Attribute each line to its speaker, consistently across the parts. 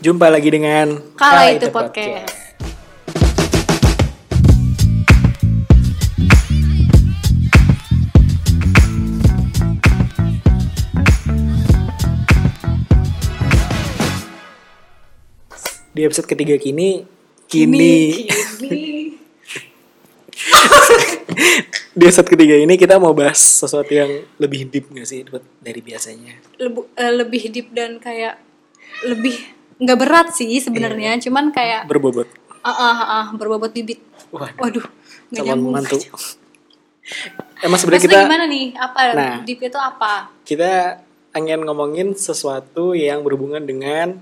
Speaker 1: Jumpa lagi dengan
Speaker 2: Kala itu podcast.
Speaker 1: Di episode ketiga kini, kini,
Speaker 2: Kini.
Speaker 1: di episode ketiga ini kita mau bahas sesuatu yang lebih deep gak sih dari biasanya?
Speaker 2: Lebu- eh, lebih deep dan kayak lebih nggak berat sih sebenarnya,
Speaker 1: Iya.
Speaker 2: cuman kayak
Speaker 1: Berbobot.
Speaker 2: ah ah ah berbobot bibit.
Speaker 1: Waduh,
Speaker 2: Waduh,
Speaker 1: calon mantu. Emang sebenarnya kita
Speaker 2: gimana nih? Apa
Speaker 1: Nah.
Speaker 2: deep itu apa?
Speaker 1: kita ingin ngomongin sesuatu yang berhubungan dengan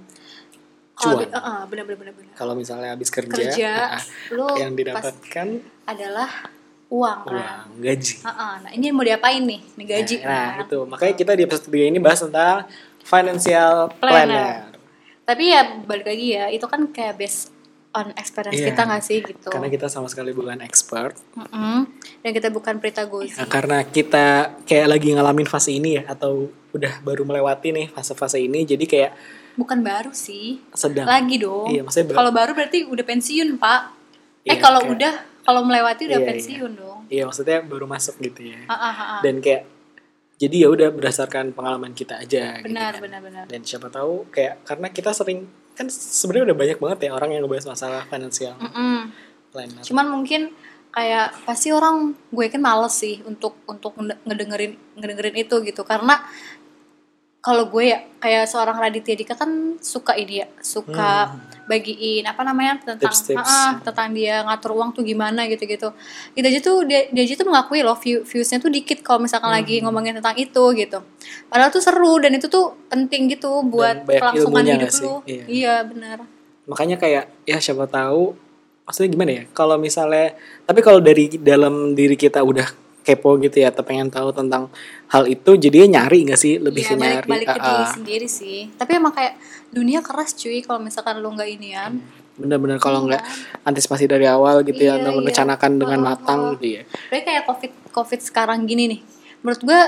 Speaker 1: cuan.
Speaker 2: ah, ah, benar benar benar.
Speaker 1: Kalau misalnya habis kerja,
Speaker 2: Kerja,
Speaker 1: ah,
Speaker 2: lu
Speaker 1: yang didapatkan
Speaker 2: adalah uang kan.
Speaker 1: uang gaji.
Speaker 2: Ah, ah. Nah ini mau diapain nih? Nih gaji.
Speaker 1: Nah, nah,
Speaker 2: kan?
Speaker 1: itu makanya kita di episode ketiga ini bahas tentang financial planner.
Speaker 2: Planner. Tapi ya balik lagi ya, itu kan kayak based on experience
Speaker 1: Iya.
Speaker 2: kita nggak sih gitu.
Speaker 1: Karena kita sama sekali bukan expert.
Speaker 2: Mm-mm. Dan kita bukan Prita Gozi.
Speaker 1: Nah, karena kita kayak lagi ngalamin fase ini ya atau udah baru melewati nih fase-fase ini jadi kayak
Speaker 2: Bukan baru sih.
Speaker 1: sedang
Speaker 2: Lagi dong.
Speaker 1: Iya, maksudnya
Speaker 2: kalau baru berarti udah pensiun, Pak. eh
Speaker 1: Iya,
Speaker 2: kalau
Speaker 1: kayak-
Speaker 2: udah kalau melewati udah
Speaker 1: Iya, iya.
Speaker 2: pensiun dong.
Speaker 1: Iya, maksudnya baru masuk gitu ya.
Speaker 2: Ah, ah, ah.
Speaker 1: Dan kayak jadi ya udah berdasarkan pengalaman kita aja gitu
Speaker 2: benar,
Speaker 1: kan.
Speaker 2: benar, benar.
Speaker 1: Dan siapa tahu kayak karena kita sering kan sebenarnya udah banyak banget ya orang yang ngebahas masalah financial
Speaker 2: Mm-mm.
Speaker 1: planner.
Speaker 2: Cuman mungkin kayak pasti orang gue kan males sih untuk untuk ngede- ngedengerin ngedengerin itu gitu karena kalau gue ya kayak seorang Raditya Dika kan suka ini ya suka bagiin apa namanya tentang
Speaker 1: Hmm. Tips-tips.
Speaker 2: Ah, ah, tentang dia ngatur uang tuh gimana gitu-gitu gitu aja tuh dia, dia aja tuh mengakui loh view viewsnya tuh dikit kalau misalkan
Speaker 1: Hmm.
Speaker 2: lagi ngomongin tentang itu gitu padahal tuh seru dan itu tuh penting gitu buat kelangsungan hidup lu
Speaker 1: Iya.
Speaker 2: iya benar
Speaker 1: Makanya kayak ya siapa tahu maksudnya gimana ya? Kalau misalnya tapi kalau dari dalam diri kita udah kepo gitu ya atau pengen tahu tentang hal itu jadinya nyari nggak sih lebih
Speaker 2: Iya,
Speaker 1: ke
Speaker 2: balik,
Speaker 1: nyari
Speaker 2: balik ke diri sendiri sih. Tapi emang kayak dunia keras cuy kalau misalkan lu nggak inian.
Speaker 1: bener-bener kalau nggak antisipasi dari awal gitu ya
Speaker 2: Iya,
Speaker 1: atau
Speaker 2: iya.
Speaker 1: merencanakan dengan
Speaker 2: Oh,
Speaker 1: matang
Speaker 2: oh.
Speaker 1: gitu ya
Speaker 2: Tapi kayak covid covid sekarang gini nih. Menurut gue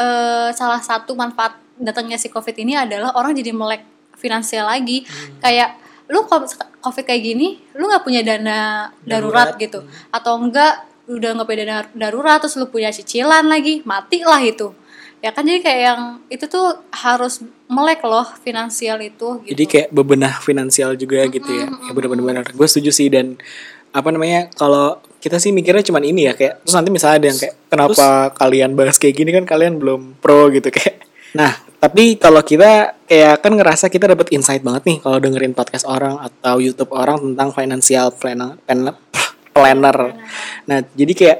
Speaker 2: eh, salah satu manfaat datangnya si covid ini adalah orang jadi melek finansial lagi.
Speaker 1: Hmm.
Speaker 2: Kayak lu covid kayak gini, lu nggak punya dana darurat,
Speaker 1: Darurat,
Speaker 2: gitu, atau enggak udah nggak dana darurat terus lu punya cicilan lagi, mati lah itu. Ya kan jadi kayak yang itu tuh harus melek loh finansial itu gitu.
Speaker 1: jadi kayak bebenah finansial juga gitu ya ya bener-bener gue setuju sih dan apa namanya kalau kita sih mikirnya cuman ini ya kayak terus nanti misalnya ada yang kayak kenapa kalian bahas kayak gini kan kalian belum pro gitu kayak nah tapi kalau kita kayak kan ngerasa kita dapat insight banget nih kalau dengerin podcast orang atau YouTube orang tentang financial planner planner, planner. nah jadi kayak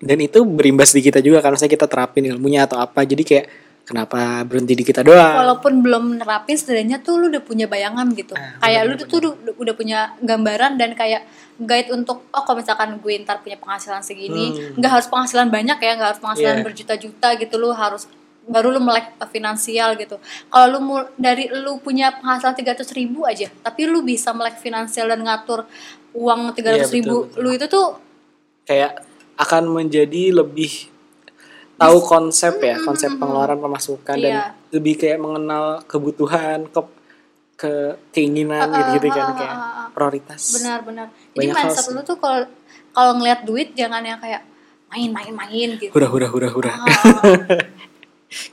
Speaker 1: dan itu berimbas di kita juga karena saya kita terapin ilmunya atau apa jadi kayak kenapa berhenti di kita doang
Speaker 2: walaupun belum nerapin setidaknya tuh lu udah punya bayangan gitu
Speaker 1: Ah,
Speaker 2: kayak lu tuh udah, udah punya gambaran dan kayak guide untuk oh kalau misalkan gue ntar punya penghasilan segini
Speaker 1: Hmm.
Speaker 2: nggak harus penghasilan banyak ya nggak harus penghasilan
Speaker 1: Iya.
Speaker 2: berjuta-juta gitu lu harus baru lu melek finansial gitu kalau lu mul- dari lu punya penghasilan 300 ribu aja tapi lu bisa melek finansial dan ngatur uang 300 ribu
Speaker 1: Iya, betul, betul.
Speaker 2: lu itu tuh
Speaker 1: kayak akan menjadi lebih tahu konsep ya konsep pengeluaran pemasukan dan
Speaker 2: Iya.
Speaker 1: lebih kayak mengenal kebutuhan ke ke keinginan gitu gitu kan kayak prioritas.
Speaker 2: Benar-benar jadi
Speaker 1: Banyak
Speaker 2: mindset lu tuh kalau kalau ngelihat duit jangan yang kayak main-main-main gitu.
Speaker 1: Hura hura hura hura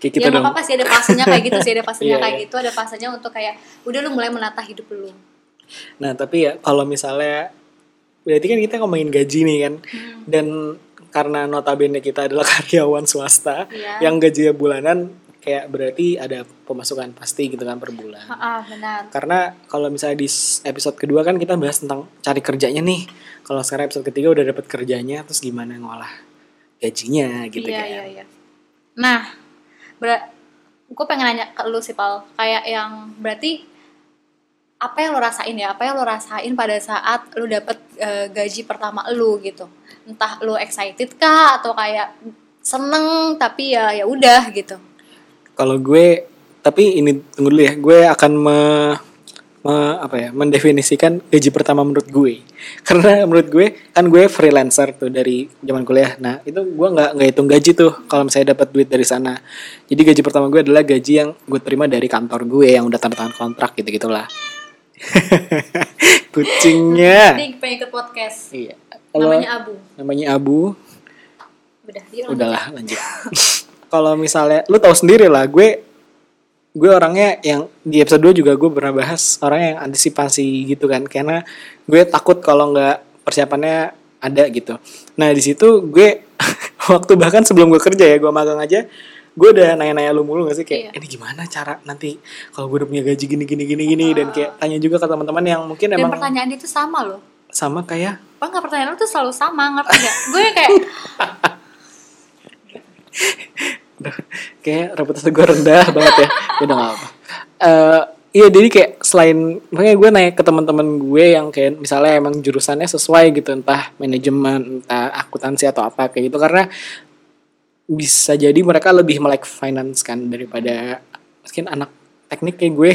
Speaker 1: kayak
Speaker 2: ya
Speaker 1: kita
Speaker 2: nggak
Speaker 1: dong.
Speaker 2: apa-apa sih ada fasenya kayak gitu sih ada fasenya
Speaker 1: Iya,
Speaker 2: kayak
Speaker 1: iya.
Speaker 2: gitu ada fasenya untuk kayak udah lu mulai menata hidup lu
Speaker 1: nah tapi ya kalau misalnya berarti kan kita ngomongin gaji nih kan
Speaker 2: Hmm.
Speaker 1: dan karena notabene kita adalah karyawan swasta
Speaker 2: Iya.
Speaker 1: yang gajinya bulanan kayak berarti ada pemasukan pasti gitu kan per bulan
Speaker 2: ah benar
Speaker 1: Karena kalau misalnya di episode kedua kan kita bahas tentang cari kerjanya nih. Kalau sekarang episode ketiga udah dapat kerjanya, terus gimana ngolah gajinya gitu
Speaker 2: iya
Speaker 1: kan.
Speaker 2: iya iya nah ber gue pengen nanya ke lu sih pal kayak yang berarti apa yang lo rasain ya apa yang lo rasain pada saat lu dapet eh, gaji pertama lu gitu entah lu excited kah atau kayak seneng tapi ya ya udah gitu
Speaker 1: Kalau gue, tapi ini tunggu dulu ya, gue akan me, me- apa ya, mendefinisikan gaji pertama menurut gue. Karena menurut gue kan gue freelancer tuh dari zaman kuliah. Nah itu gue nggak nggak hitung gaji tuh kalau misalnya dapat duit dari sana. Jadi gaji pertama gue adalah gaji yang gue terima dari kantor gue yang udah tanda tangan kontrak gitu gitulah. Kucingnya.
Speaker 2: Ini pengen ikut podcast.
Speaker 1: Iya. Kalau
Speaker 2: Namanya Abu.
Speaker 1: namanya Abu,
Speaker 2: Udah, yuk lanjut.
Speaker 1: udahlah lanjut. Kalau misalnya lu tahu sendiri lah, gue gue orangnya yang di episode 2 juga gue pernah bahas orangnya yang antisipasi gitu kan karena gue takut kalau nggak persiapannya ada gitu nah di situ gue waktu bahkan sebelum gue kerja ya gue magang aja gue udah nanya-nanya lu mulu gak sih kayak
Speaker 2: Iya.
Speaker 1: ini gimana cara nanti kalau gue udah punya gaji gini gini gini gini dan kayak tanya juga ke teman-teman yang mungkin
Speaker 2: Dan
Speaker 1: emang
Speaker 2: pertanyaan itu sama loh.
Speaker 1: sama kayak
Speaker 2: Bang, nggak pertanyaan lu tuh selalu sama, ngerti gak? Gue kayak,
Speaker 1: kayak reputasi gue rendah banget ya ya udah gak apa Eh, iya jadi kayak selain makanya gue naik ke teman-teman gue yang kayak misalnya emang jurusannya sesuai gitu entah manajemen entah akuntansi atau apa kayak gitu karena bisa jadi mereka lebih melek finance kan daripada mungkin anak teknik kayak gue.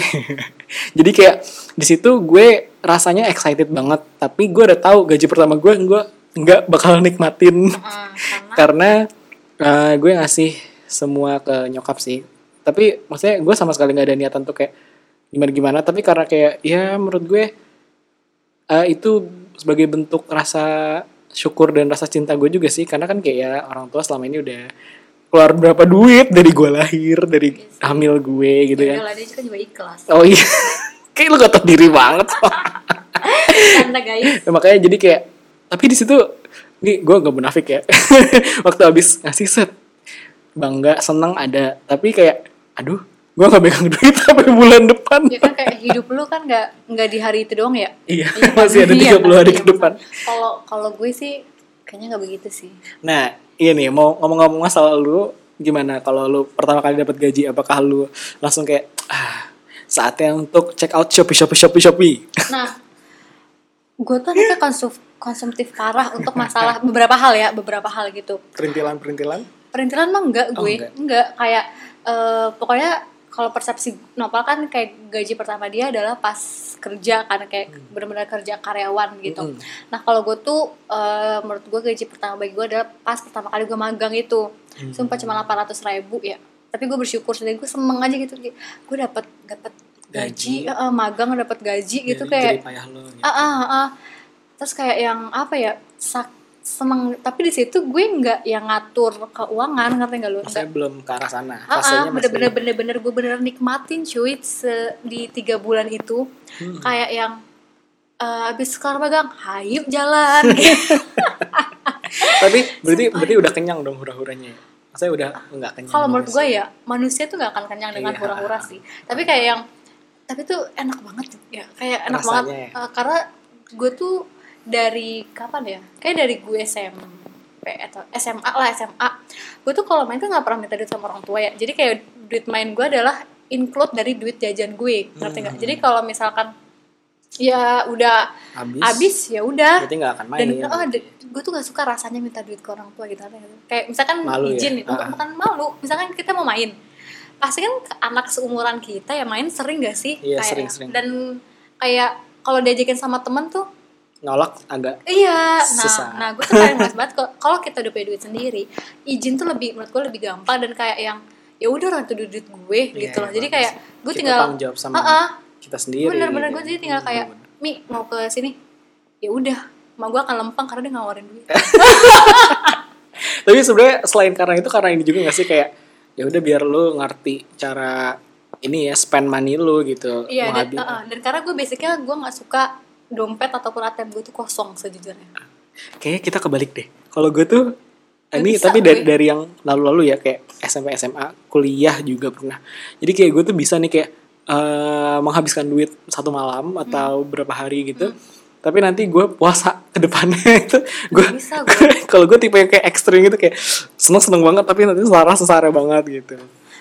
Speaker 1: Jadi kayak di situ gue rasanya excited banget tapi gue udah tahu gaji pertama gue gue nggak bakal nikmatin.
Speaker 2: "Hmm, karena
Speaker 1: eh, gue ngasih semua ke nyokap sih. Tapi maksudnya gue sama sekali nggak ada niatan tuh kayak gimana gimana tapi karena kayak ya menurut gue eh, itu sebagai bentuk rasa syukur dan rasa cinta gue juga sih karena kan kayak ya orang tua selama ini udah keluar berapa duit dari gue lahir dari hamil gue gitu
Speaker 2: ya
Speaker 1: kan
Speaker 2: udah, dia juga ikhlas.
Speaker 1: oh iya kayak lu gak tau diri banget
Speaker 2: Tanda guys.
Speaker 1: Ya, makanya jadi kayak tapi di situ nih gue gak munafik ya waktu habis ngasih set bangga seneng ada tapi kayak aduh gue gak pegang duit sampai bulan depan
Speaker 2: Ya kan kayak hidup lu kan nggak nggak di hari itu doang ya?
Speaker 1: iya
Speaker 2: Iya,
Speaker 1: masih ada
Speaker 2: iya,
Speaker 1: 30 hari
Speaker 2: iya,
Speaker 1: ke depan
Speaker 2: Kalau kalau gue sih kayaknya nggak begitu sih.
Speaker 1: nah iya nih mau ngomong-ngomong masalah lu gimana kalau lu pertama kali dapat gaji apakah lu langsung kayak ah saatnya untuk check out shopee shopee shopee shopee
Speaker 2: Nah, gue tuh anaknya konsum konsumtif parah untuk masalah beberapa hal ya, beberapa hal gitu.
Speaker 1: perintilan perintilan
Speaker 2: Perintilan mah enggak
Speaker 1: Oh,
Speaker 2: gue,
Speaker 1: enggak.
Speaker 2: enggak. kayak eh, pokoknya kalau persepsi Nopal kan kayak gaji pertama dia adalah pas kerja kan kayak benar-benar kerja karyawan gitu.
Speaker 1: Mm.
Speaker 2: Nah kalau gue tuh eh, menurut gue gaji pertama bagi gue adalah pas pertama kali gue magang itu, sumpah cuma 800 ribu ya. Tapi gue bersyukur sendiri gue seneng aja gitu, gue dapat dapat
Speaker 1: Gaji.
Speaker 2: gaji, eh, magang dapat gaji gitu kayak
Speaker 1: payah lu gitu.
Speaker 2: ah, ah, ah. terus kayak yang apa ya sak semang tapi di situ gue nggak yang ngatur keuangan ngerti nggak lu Nggak.
Speaker 1: belum ke arah sana
Speaker 2: Ah, ah, bener-bener bener-bener gue bener nikmatin cuy se- di tiga bulan itu
Speaker 1: Hmm.
Speaker 2: kayak yang eh, abis kelar magang hayu jalan
Speaker 1: tapi berarti berarti udah kenyang dong hura-huranya ya? Maksudnya udah nggak kenyang
Speaker 2: kalau menurut gue ya manusia tuh nggak akan kenyang dengan
Speaker 1: Iya.
Speaker 2: hura-hura sih tapi kayak yang tapi tuh enak banget ya kayak enak
Speaker 1: Rasanya
Speaker 2: banget
Speaker 1: ya.
Speaker 2: Eh, karena gue tuh dari kapan ya? Kayak dari gue SMP atau SMA lah SMA gue tuh kalau main tuh nggak pernah minta duit sama orang tua ya. Jadi kayak duit main gue adalah include dari duit jajan gue. Ngerti nggak?
Speaker 1: Hmm.
Speaker 2: jadi kalau misalkan ya udah
Speaker 1: habis,
Speaker 2: habis ya udah.
Speaker 1: Berarti nggak akan main.
Speaker 2: dan
Speaker 1: ya
Speaker 2: oh, gue tuh gak suka rasanya minta duit ke orang tua gitu. Kayak misalkan
Speaker 1: Malu ya?
Speaker 2: izin
Speaker 1: Ah.
Speaker 2: bukan, bukan malu. Misalkan kita mau main. Pasti kan anak seumuran kita ya main sering gak sih?
Speaker 1: Iya,
Speaker 2: kayak
Speaker 1: sering-sering.
Speaker 2: dan kayak kalau diajakin sama temen tuh
Speaker 1: nolak agak
Speaker 2: iya nah
Speaker 1: Susah.
Speaker 2: nah gue tuh paling males banget kalau kita udah punya duit sendiri izin tuh lebih menurut gue lebih gampang dan kayak yang ya udah orang itu duit, duit gue
Speaker 1: Iya,
Speaker 2: gitu loh
Speaker 1: iya,
Speaker 2: jadi
Speaker 1: bagus.
Speaker 2: kayak gue
Speaker 1: Kita
Speaker 2: tinggal
Speaker 1: tanggung jawab sama
Speaker 2: Ah, ah.
Speaker 1: kita sendiri
Speaker 2: bener-bener
Speaker 1: gitu.
Speaker 2: gue jadi tinggal kayak mi mau ke sini ya udah mak gue akan lempeng karena dia ngawarin duit
Speaker 1: tapi sebenarnya selain karena itu karena ini juga gak sih kayak ya udah biar lu ngerti cara ini ya spend money lu gitu
Speaker 2: Iya dan, uh, uh, dan karena gue basicnya gue nggak suka dompet ataupun ATM gue tuh kosong sejujurnya.
Speaker 1: kayaknya kita kebalik deh. Kalau gue tuh
Speaker 2: Gak
Speaker 1: ini
Speaker 2: bisa
Speaker 1: tapi dari,
Speaker 2: gue.
Speaker 1: dari yang lalu-lalu ya kayak SMP SMA kuliah juga pernah. Jadi kayak gue tuh bisa nih kayak eh, menghabiskan duit satu malam
Speaker 2: Hmm.
Speaker 1: atau berapa hari gitu. Tapi nanti gue puasa ke depannya itu gue kalau gue tipe yang kayak ekstrim gitu kayak seneng seneng banget tapi nanti selara sesara banget gitu.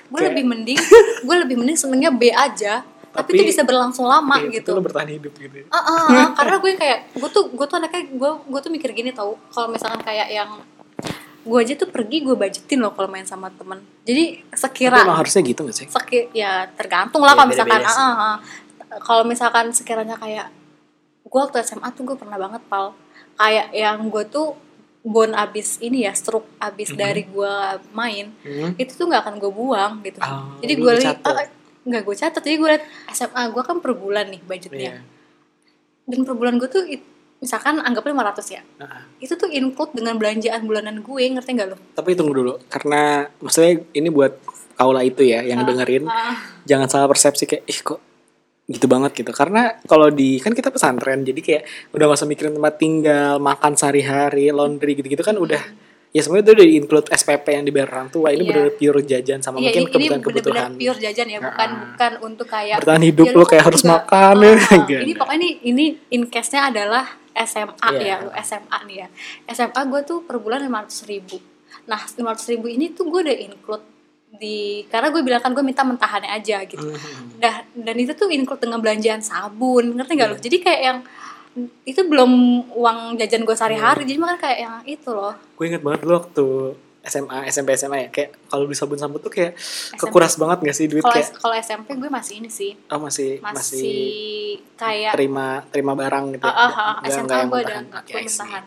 Speaker 2: Gue lebih mending gue lebih mending senengnya B aja, tapi,
Speaker 1: Tapi-
Speaker 2: itu bisa berlangsung lama
Speaker 1: Kayak
Speaker 2: gitu.
Speaker 1: lo bertahan hidup gitu
Speaker 2: Ah, ah, ah, karena gue kayak gue tuh gue tuh anaknya gue gue tuh mikir gini tau kalau misalkan kayak yang gue aja tuh pergi gue budgetin loh kalau main sama temen jadi
Speaker 1: tapi
Speaker 2: sekira
Speaker 1: emang harusnya gitu gak sih
Speaker 2: seki ya tergantung lah
Speaker 1: Iya,
Speaker 2: kalau misalkan
Speaker 1: sih.
Speaker 2: ah, ah, ah. kalau misalkan sekiranya kayak gue waktu SMA tuh gue pernah banget pal kayak yang gue tuh bon abis ini ya stroke abis
Speaker 1: Mhm.
Speaker 2: dari gue main
Speaker 1: Hmm.
Speaker 2: itu tuh nggak akan gue buang gitu
Speaker 1: Ah,
Speaker 2: jadi gue
Speaker 1: dicatat.
Speaker 2: Nggak gue catat. Jadi gue liat SMA gue kan per bulan nih budgetnya.
Speaker 1: Iya.
Speaker 2: dan per bulan gue tuh misalkan anggap 500 ya.
Speaker 1: Nah,
Speaker 2: itu tuh include dengan belanjaan bulanan gue ngerti nggak lo
Speaker 1: tapi tunggu dulu karena maksudnya ini buat kaula itu ya yang dengerin.
Speaker 2: Ah.
Speaker 1: jangan salah persepsi kayak ih kok gitu banget gitu. Karena kalau di kan kita pesantren jadi kayak udah gak usah mikirin tempat tinggal makan sehari-hari laundry gitu-gitu kan udah ya semuanya itu udah di include SPP yang dibayar orang tua ini.
Speaker 2: Iya.
Speaker 1: bener pure jajan sama
Speaker 2: Iya,
Speaker 1: mungkin
Speaker 2: ini, ini
Speaker 1: kebutuhan-kebutuhan
Speaker 2: bener-bener pure jajan ya, bukan
Speaker 1: Nah.
Speaker 2: bukan untuk kayak
Speaker 1: Bertahan hidup
Speaker 2: ya
Speaker 1: lo kayak harus
Speaker 2: juga-
Speaker 1: makan,
Speaker 2: Ah,
Speaker 1: ya, enggak,
Speaker 2: Ini pokoknya ini ini in case-nya adalah SMA
Speaker 1: Iya.
Speaker 2: ya, SMA nih ya. SMA gue tuh per bulan 500 ribu. Nah 500 ribu ini tuh gue udah include di karena gue bilang kan gue minta mentahannya aja gitu.
Speaker 1: Hmm.
Speaker 2: Dah dan itu tuh include dengan belanjaan sabun, ngerti gak lo?
Speaker 1: Iya.
Speaker 2: Jadi kayak yang itu belum uang jajan gue sehari-hari, jadi makan kayak yang itu loh.
Speaker 1: gue inget banget dulu waktu SMA SMP SMA ya. Kayak kalau beli sabun sabun tuh kayak kekuras banget gak sih duit
Speaker 2: Kalau
Speaker 1: kayak?
Speaker 2: Kalau SMP gue masih ini sih,
Speaker 1: oh masih
Speaker 2: masih,
Speaker 1: masih
Speaker 2: kayak
Speaker 1: terima terima barang gitu
Speaker 2: Ah, ah, ah,
Speaker 1: Nggak-
Speaker 2: SMA
Speaker 1: nggak yang
Speaker 2: gue udah gue mentahan.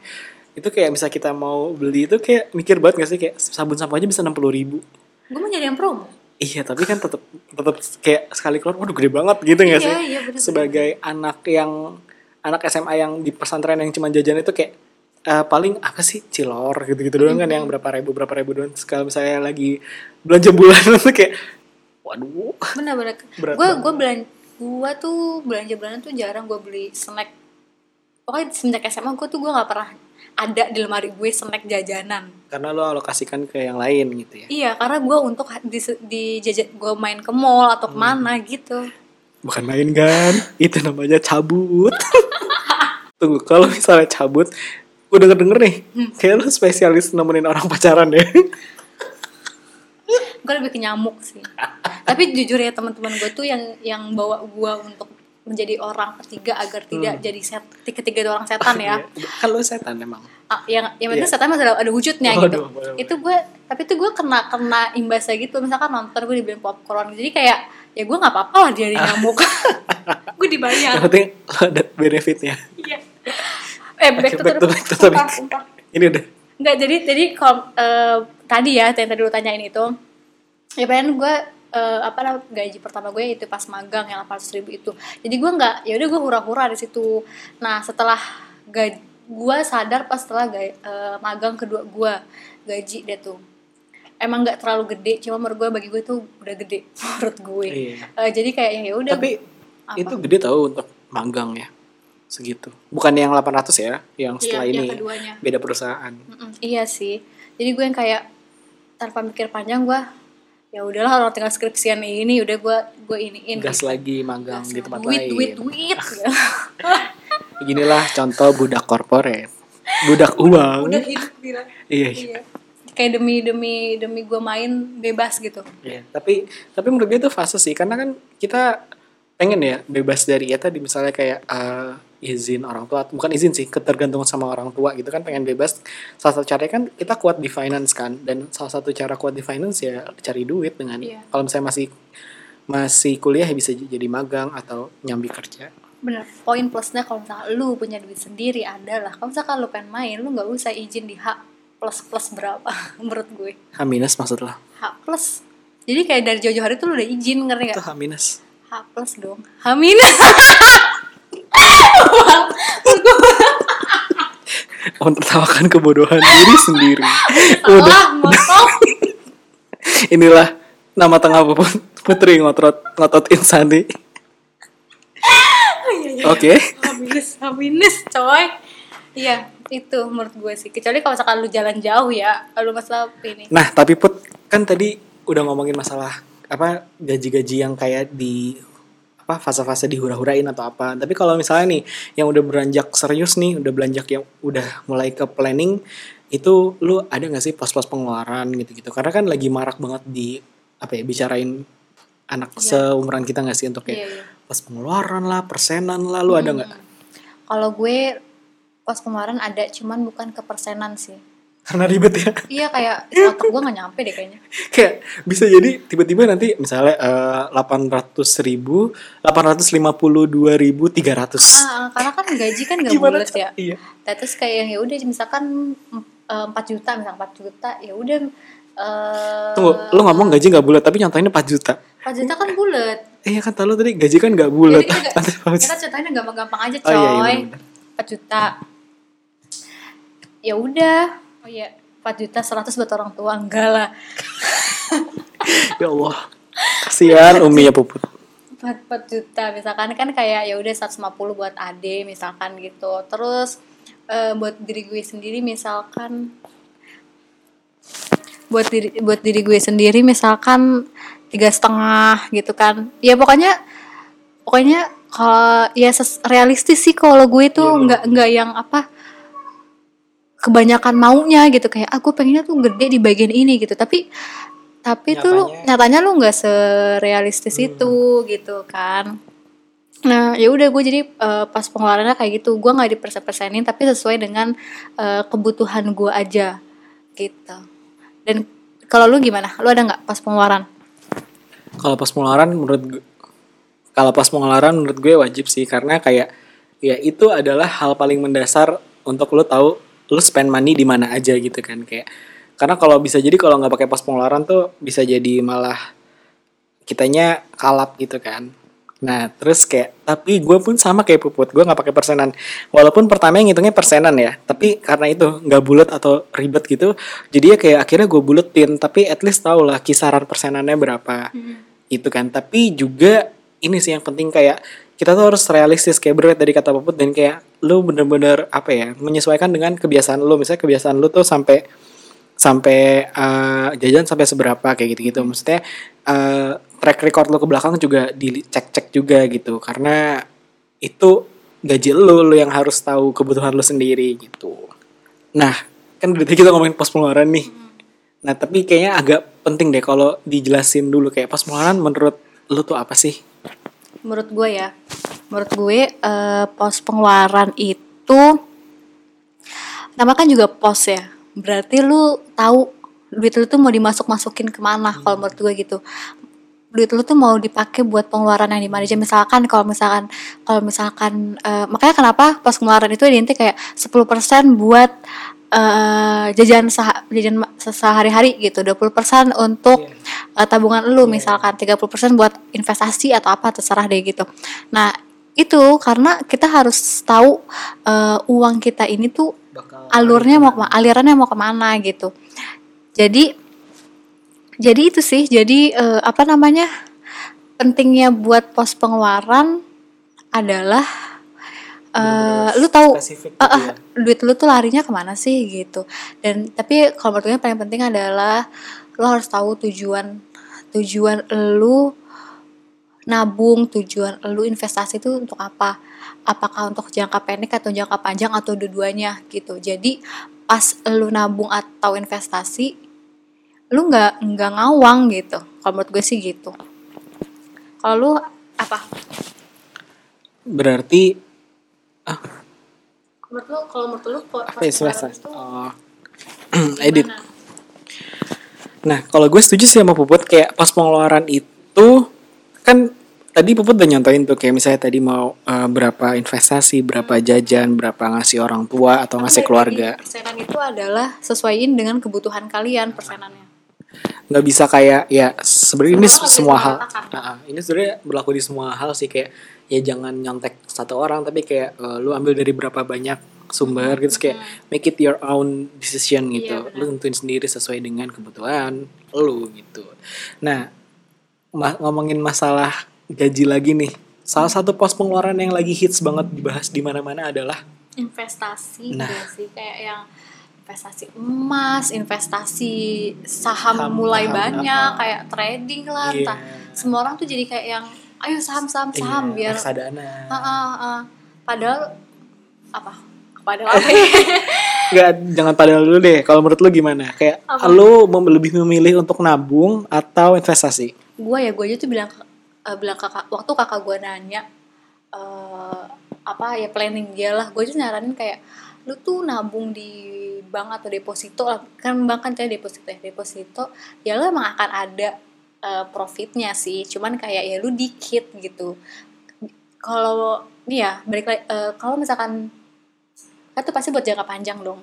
Speaker 1: itu kayak misal kita mau beli itu kayak mikir banget gak sih? Kayak sabun sampo aja bisa enam puluh ribu.
Speaker 2: Gue mau jadi yang promo.
Speaker 1: iya tapi kan tetap tetap kayak sekali keluar waduh gede banget gitu gak
Speaker 2: Iya,
Speaker 1: sih?
Speaker 2: iya, bener-bener.
Speaker 1: sebagai anak yang anak SMA yang di pesantren yang cuma jajan itu kayak eh, paling apa sih cilor gitu-gitu doang kan yang berapa ribu berapa ribu doang kalau misalnya lagi belanja bulanan tuh kayak waduh
Speaker 2: Bener-bener.
Speaker 1: Berat
Speaker 2: Gue gue belan gue tuh belanja bulanan tuh jarang gue beli snack. Pokoknya semenjak SMA gue tuh gue nggak pernah ada di lemari gue snack jajanan.
Speaker 1: karena lo alokasikan ke yang lain gitu ya
Speaker 2: Iya, karena gue untuk di, di jajan gue main ke mall atau
Speaker 1: Hmm.
Speaker 2: ke mana gitu.
Speaker 1: Bukan main kan? Itu namanya cabut. Tunggu kalau misalnya cabut gue denger denger nih kayak lo spesialis nemenin orang pacaran ya.
Speaker 2: Gue lebih ke nyamuk sih. Tapi jujur ya teman-teman gue tuh yang yang bawa gue untuk menjadi orang ketiga agar tidak jadi set ketiga orang setan ya.
Speaker 1: kan lo setan emang.
Speaker 2: Ah, yang yang penting
Speaker 1: Iya.
Speaker 2: setan masih ada, ada wujudnya
Speaker 1: Waduh,
Speaker 2: gitu
Speaker 1: boleh.
Speaker 2: itu gue tapi itu gue kena kena imbasnya gitu. Misalkan nonton gue dibeliin popcorn. Jadi kayak ya gue nggak apa-apa lah jadi nyamuk gue dibayar.
Speaker 1: Yang penting ada benefitnya.
Speaker 2: Iya. Eh back to,
Speaker 1: back to- back to topic.
Speaker 2: sumpah.
Speaker 1: ini udah.
Speaker 2: Enggak, jadi jadi kalau eh, tadi ya yang tadi lu tanyain itu ya pengen gue eh, apa namanya gaji pertama gue itu pas magang yang 800 ribu itu. Jadi gue nggak ya udah gue hura-hura di situ. Nah setelah gaji gue sadar pas setelah ga- eh, magang kedua gue gaji deh tuh emang nggak terlalu gede cuma menurut gue bagi gue tuh udah gede menurut gue
Speaker 1: Iya.
Speaker 2: Eh, jadi kayak ya udah
Speaker 1: tapi
Speaker 2: Apa?
Speaker 1: itu gede tau untuk magang ya segitu bukan yang 800 ya yang setelah
Speaker 2: Iya, yang
Speaker 1: ini
Speaker 2: keduanya.
Speaker 1: beda perusahaan
Speaker 2: Mm-mm, iya sih jadi gue yang kayak tanpa mikir panjang gue ya udahlah orang tinggal skripsian ini udah gue gue iniin
Speaker 1: gas
Speaker 2: gitu.
Speaker 1: lagi magang
Speaker 2: Gas
Speaker 1: di tempat
Speaker 2: duit,
Speaker 1: lain
Speaker 2: duit duit gitu.
Speaker 1: Beginilah contoh budak korporat budak uang
Speaker 2: udah hidup gila
Speaker 1: iya iya.
Speaker 2: Kayak demi demi demi gue main bebas gitu.
Speaker 1: Iya, tapi tapi menurut gue itu fase sih karena kan kita pengen ya bebas dari ya tadi misalnya kayak eh, izin orang tua bukan izin sih ketergantungan sama orang tua gitu kan pengen bebas. Salah satu caranya kan kita kuat di finance kan dan salah satu cara kuat di finance ya cari duit dengan
Speaker 2: Iya.
Speaker 1: kalau misalnya masih masih kuliah ya bisa jadi magang atau nyambi kerja.
Speaker 2: Bener poin plusnya kalau misalkan lu punya duit sendiri adalah kalau misalkan lu pengen main lu nggak usah izin di H plus plus berapa menurut gue.
Speaker 1: H minus maksud lo
Speaker 2: H plus. Jadi kayak dari jauh-jauh hari tuh lu udah izin ngerti
Speaker 1: itu
Speaker 2: gak?
Speaker 1: H minus.
Speaker 2: H plus dong. H minus.
Speaker 1: Menertawakan kebodohan diri sendiri. Udah.
Speaker 2: ngotong
Speaker 1: inilah nama tengah put- putri ngotot ngotot insani. Oke.
Speaker 2: H minus H minus coy. Iya itu menurut gue sih. Kecuali kalau misalkan lu jalan jauh ya lu masalah ini.
Speaker 1: Nah tapi put kan tadi udah ngomongin masalah apa gaji-gaji yang kayak di apa fase-fase dihura-hurain atau apa. Tapi kalau misalnya nih yang udah beranjak serius nih udah beranjak yang udah mulai ke planning itu lu ada nggak sih pos-pos pengeluaran gitu-gitu? Karena kan lagi marak banget di apa ya bicarain anak
Speaker 2: Iya.
Speaker 1: seumuran kita nggak sih untuk kayak
Speaker 2: Iya, iya.
Speaker 1: pos pengeluaran lah persenan lah lu ada nggak?
Speaker 2: Kalau gue pos pengeluaran ada cuman bukan ke persenan sih.
Speaker 1: Karena ribet ya?
Speaker 2: Iya kayak otak gue nggak nyampe deh kayaknya.
Speaker 1: Kayak bisa jadi tiba-tiba nanti misalnya delapan ratus ribu delapan ratus lima puluh dua ribu tiga ratus.
Speaker 2: Ah, karena kan gaji kan
Speaker 1: Gimana,
Speaker 2: bulat ya.
Speaker 1: Iya.
Speaker 2: Nah, terus kayak yang ya udah misalkan eh, 4 juta misalkan 4 juta ya udah eh,
Speaker 1: tunggu lu ngomong gaji nggak bulat tapi nyontoinnya 4 juta?
Speaker 2: 4 juta kan bulat
Speaker 1: Iya kan tau lu tadi gaji kan gak bulat.
Speaker 2: Kita, yang gampang-gampang aja
Speaker 1: Oh,
Speaker 2: coy
Speaker 1: iya, iya, bener-bener.
Speaker 2: 4 juta ya udah. Oh iya 4 juta 100 buat orang tua. Enggak lah.
Speaker 1: Ya Allah. Kasihan Umi ya Puput.
Speaker 2: 4, 4 juta. Misalkan kan kayak ya udah 150 buat ade misalkan gitu. Terus eh, buat diri gue sendiri misalkan buat diri buat diri gue sendiri misalkan tiga setengah gitu kan. Ya pokoknya pokoknya kalau ya realistis sih kalau gue tuh
Speaker 1: Iya,
Speaker 2: nggak nggak yang apa kebanyakan maunya gitu kayak aku pengennya tuh gede di bagian ini gitu. Tapi tapi tuh lu,
Speaker 1: Nyatanya-
Speaker 2: nyatanya lu nggak serealistis itu gitu kan. Nah ya udah gue jadi eh, pas pengeluarannya kayak gitu gue nggak dipersen-persenin tapi sesuai dengan eh, kebutuhan gue aja gitu. Dan kalau lu gimana? Lu ada nggak pas pengeluaran?
Speaker 1: Kalau pas pengeluaran menurut kalau pas pengeluaran menurut gue wajib sih karena kayak ya itu adalah hal paling mendasar untuk lu tahu lu spend money di mana aja gitu kan kayak karena kalau bisa jadi kalau nggak pakai pas pengeluaran tuh bisa jadi malah kitanya kalap gitu kan. Nah terus kayak tapi gue pun sama kayak puput gue nggak pakai persenan. Walaupun pertama yang ngitungnya persenan ya tapi karena itu nggak bulat atau ribet gitu jadi ya kayak akhirnya gue buletin tapi at least tau lah kisaran persenannya berapa itu kan. Tapi juga ini sih yang penting kayak kita tuh harus realistis kayak berat dari kata puput dan kayak lu bener-bener apa ya menyesuaikan dengan kebiasaan lu. Misalnya kebiasaan lu tuh sampai sampai eh, jajan sampai seberapa kayak gitu-gitu. Maksudnya eh, track record lo ke belakang juga dicek-cek juga gitu. Karena itu gaji lo lo yang harus tahu kebutuhan lo sendiri gitu. Nah kan dari tadi kita ngomongin pos pengeluaran nih nah tapi kayaknya agak penting deh kalau dijelasin dulu. Kayak pos pengeluaran menurut lo tuh apa sih?
Speaker 2: Menurut gue ya menurut gue eh, pos pengeluaran itu nama kan juga pos ya. Berarti lu tahu duit lu tuh mau dimasuk masukin ke mana kalau menurut gue gitu. Duit lu tuh mau dipakai buat pengeluaran yang di mana aja misalkan kalau misalkan kalau misalkan eh, makanya kenapa pas pengeluaran itu identik kayak 10% buat eh, jajan sah jajan sehari-hari gitu. 20% untuk eh, tabungan lu misalkan. 30% buat investasi atau apa terserah deh gitu. Nah itu karena kita harus tahu eh, uang kita ini tuh
Speaker 1: bakal
Speaker 2: alurnya mau ke mana alirannya mau ke mana gitu jadi jadi itu sih jadi eh, apa namanya pentingnya buat pos pengeluaran adalah eh, lu tahu eh,
Speaker 1: ya.
Speaker 2: duit lu tuh larinya ke mana sih gitu dan tapi kalau menurut gue paling penting adalah lu harus tahu tujuan tujuan lu nabung tujuan lu investasi itu untuk apa? Apakah untuk jangka pendek atau jangka panjang atau dua-duanya gitu. Jadi pas lu nabung atau investasi lu nggak nggak ngawang gitu. Kalau menurut gue sih gitu. Kalau lu apa?
Speaker 1: Berarti
Speaker 2: menurut lu kalau menurut lu
Speaker 1: apa ya selesai? Oh. edit? Nah, kalau gue setuju sih sama Puput kayak pas pengeluaran itu kan tadi Puput udah nyontoin tuh kayak misalnya tadi mau eh, berapa investasi, berapa jajan, berapa ngasih orang tua atau ngasih keluarga.
Speaker 2: persenan itu adalah sesuaiin dengan kebutuhan kalian persenannya
Speaker 1: Nggak bisa kayak ya sebenarnya ini
Speaker 2: Semua
Speaker 1: hal. Nah, ini sebenarnya berlaku di semua hal sih kayak ya jangan nyontek satu orang tapi kayak eh, lu ambil dari berapa banyak sumber gitu kayak make it your own decision gitu.
Speaker 2: Iya, benar.
Speaker 1: lu tentuin sendiri sesuai dengan kebutuhan lu gitu. Nah, ngomongin masalah gaji lagi nih. Salah satu pos pengeluaran yang lagi hits banget dibahas di mana-mana adalah
Speaker 2: investasi
Speaker 1: Nah.
Speaker 2: juga sih kayak yang investasi emas, investasi saham
Speaker 1: Saham,
Speaker 2: mulai
Speaker 1: saham,
Speaker 2: banyak,
Speaker 1: apa.
Speaker 2: kayak trading lah,
Speaker 1: Iya.
Speaker 2: entah. Semua orang tuh jadi kayak yang ayo saham saham saham
Speaker 1: iya,
Speaker 2: biar
Speaker 1: reksadana.
Speaker 2: Ah, ah, ah. padahal apa? Padahal apa ya?
Speaker 1: Nggak, jangan padahal dulu deh. Kalau menurut lu gimana? Kayak
Speaker 2: Apa?
Speaker 1: lu mem- lebih memilih untuk nabung atau investasi?
Speaker 2: Gue ya gue aja tuh bilang eh, bilang kakak waktu kakak gue nanya eh apa ya planning dia lah gue tuh nyaranin kayak lu tuh nabung di bank atau deposito lah. Kan bank kan deposito ya deposito ya lu emang akan ada eh, profitnya sih cuman kayak ya lu dikit gitu. Kalau nih ya balik eh, kalau misalkan kan pasti buat jangka panjang dong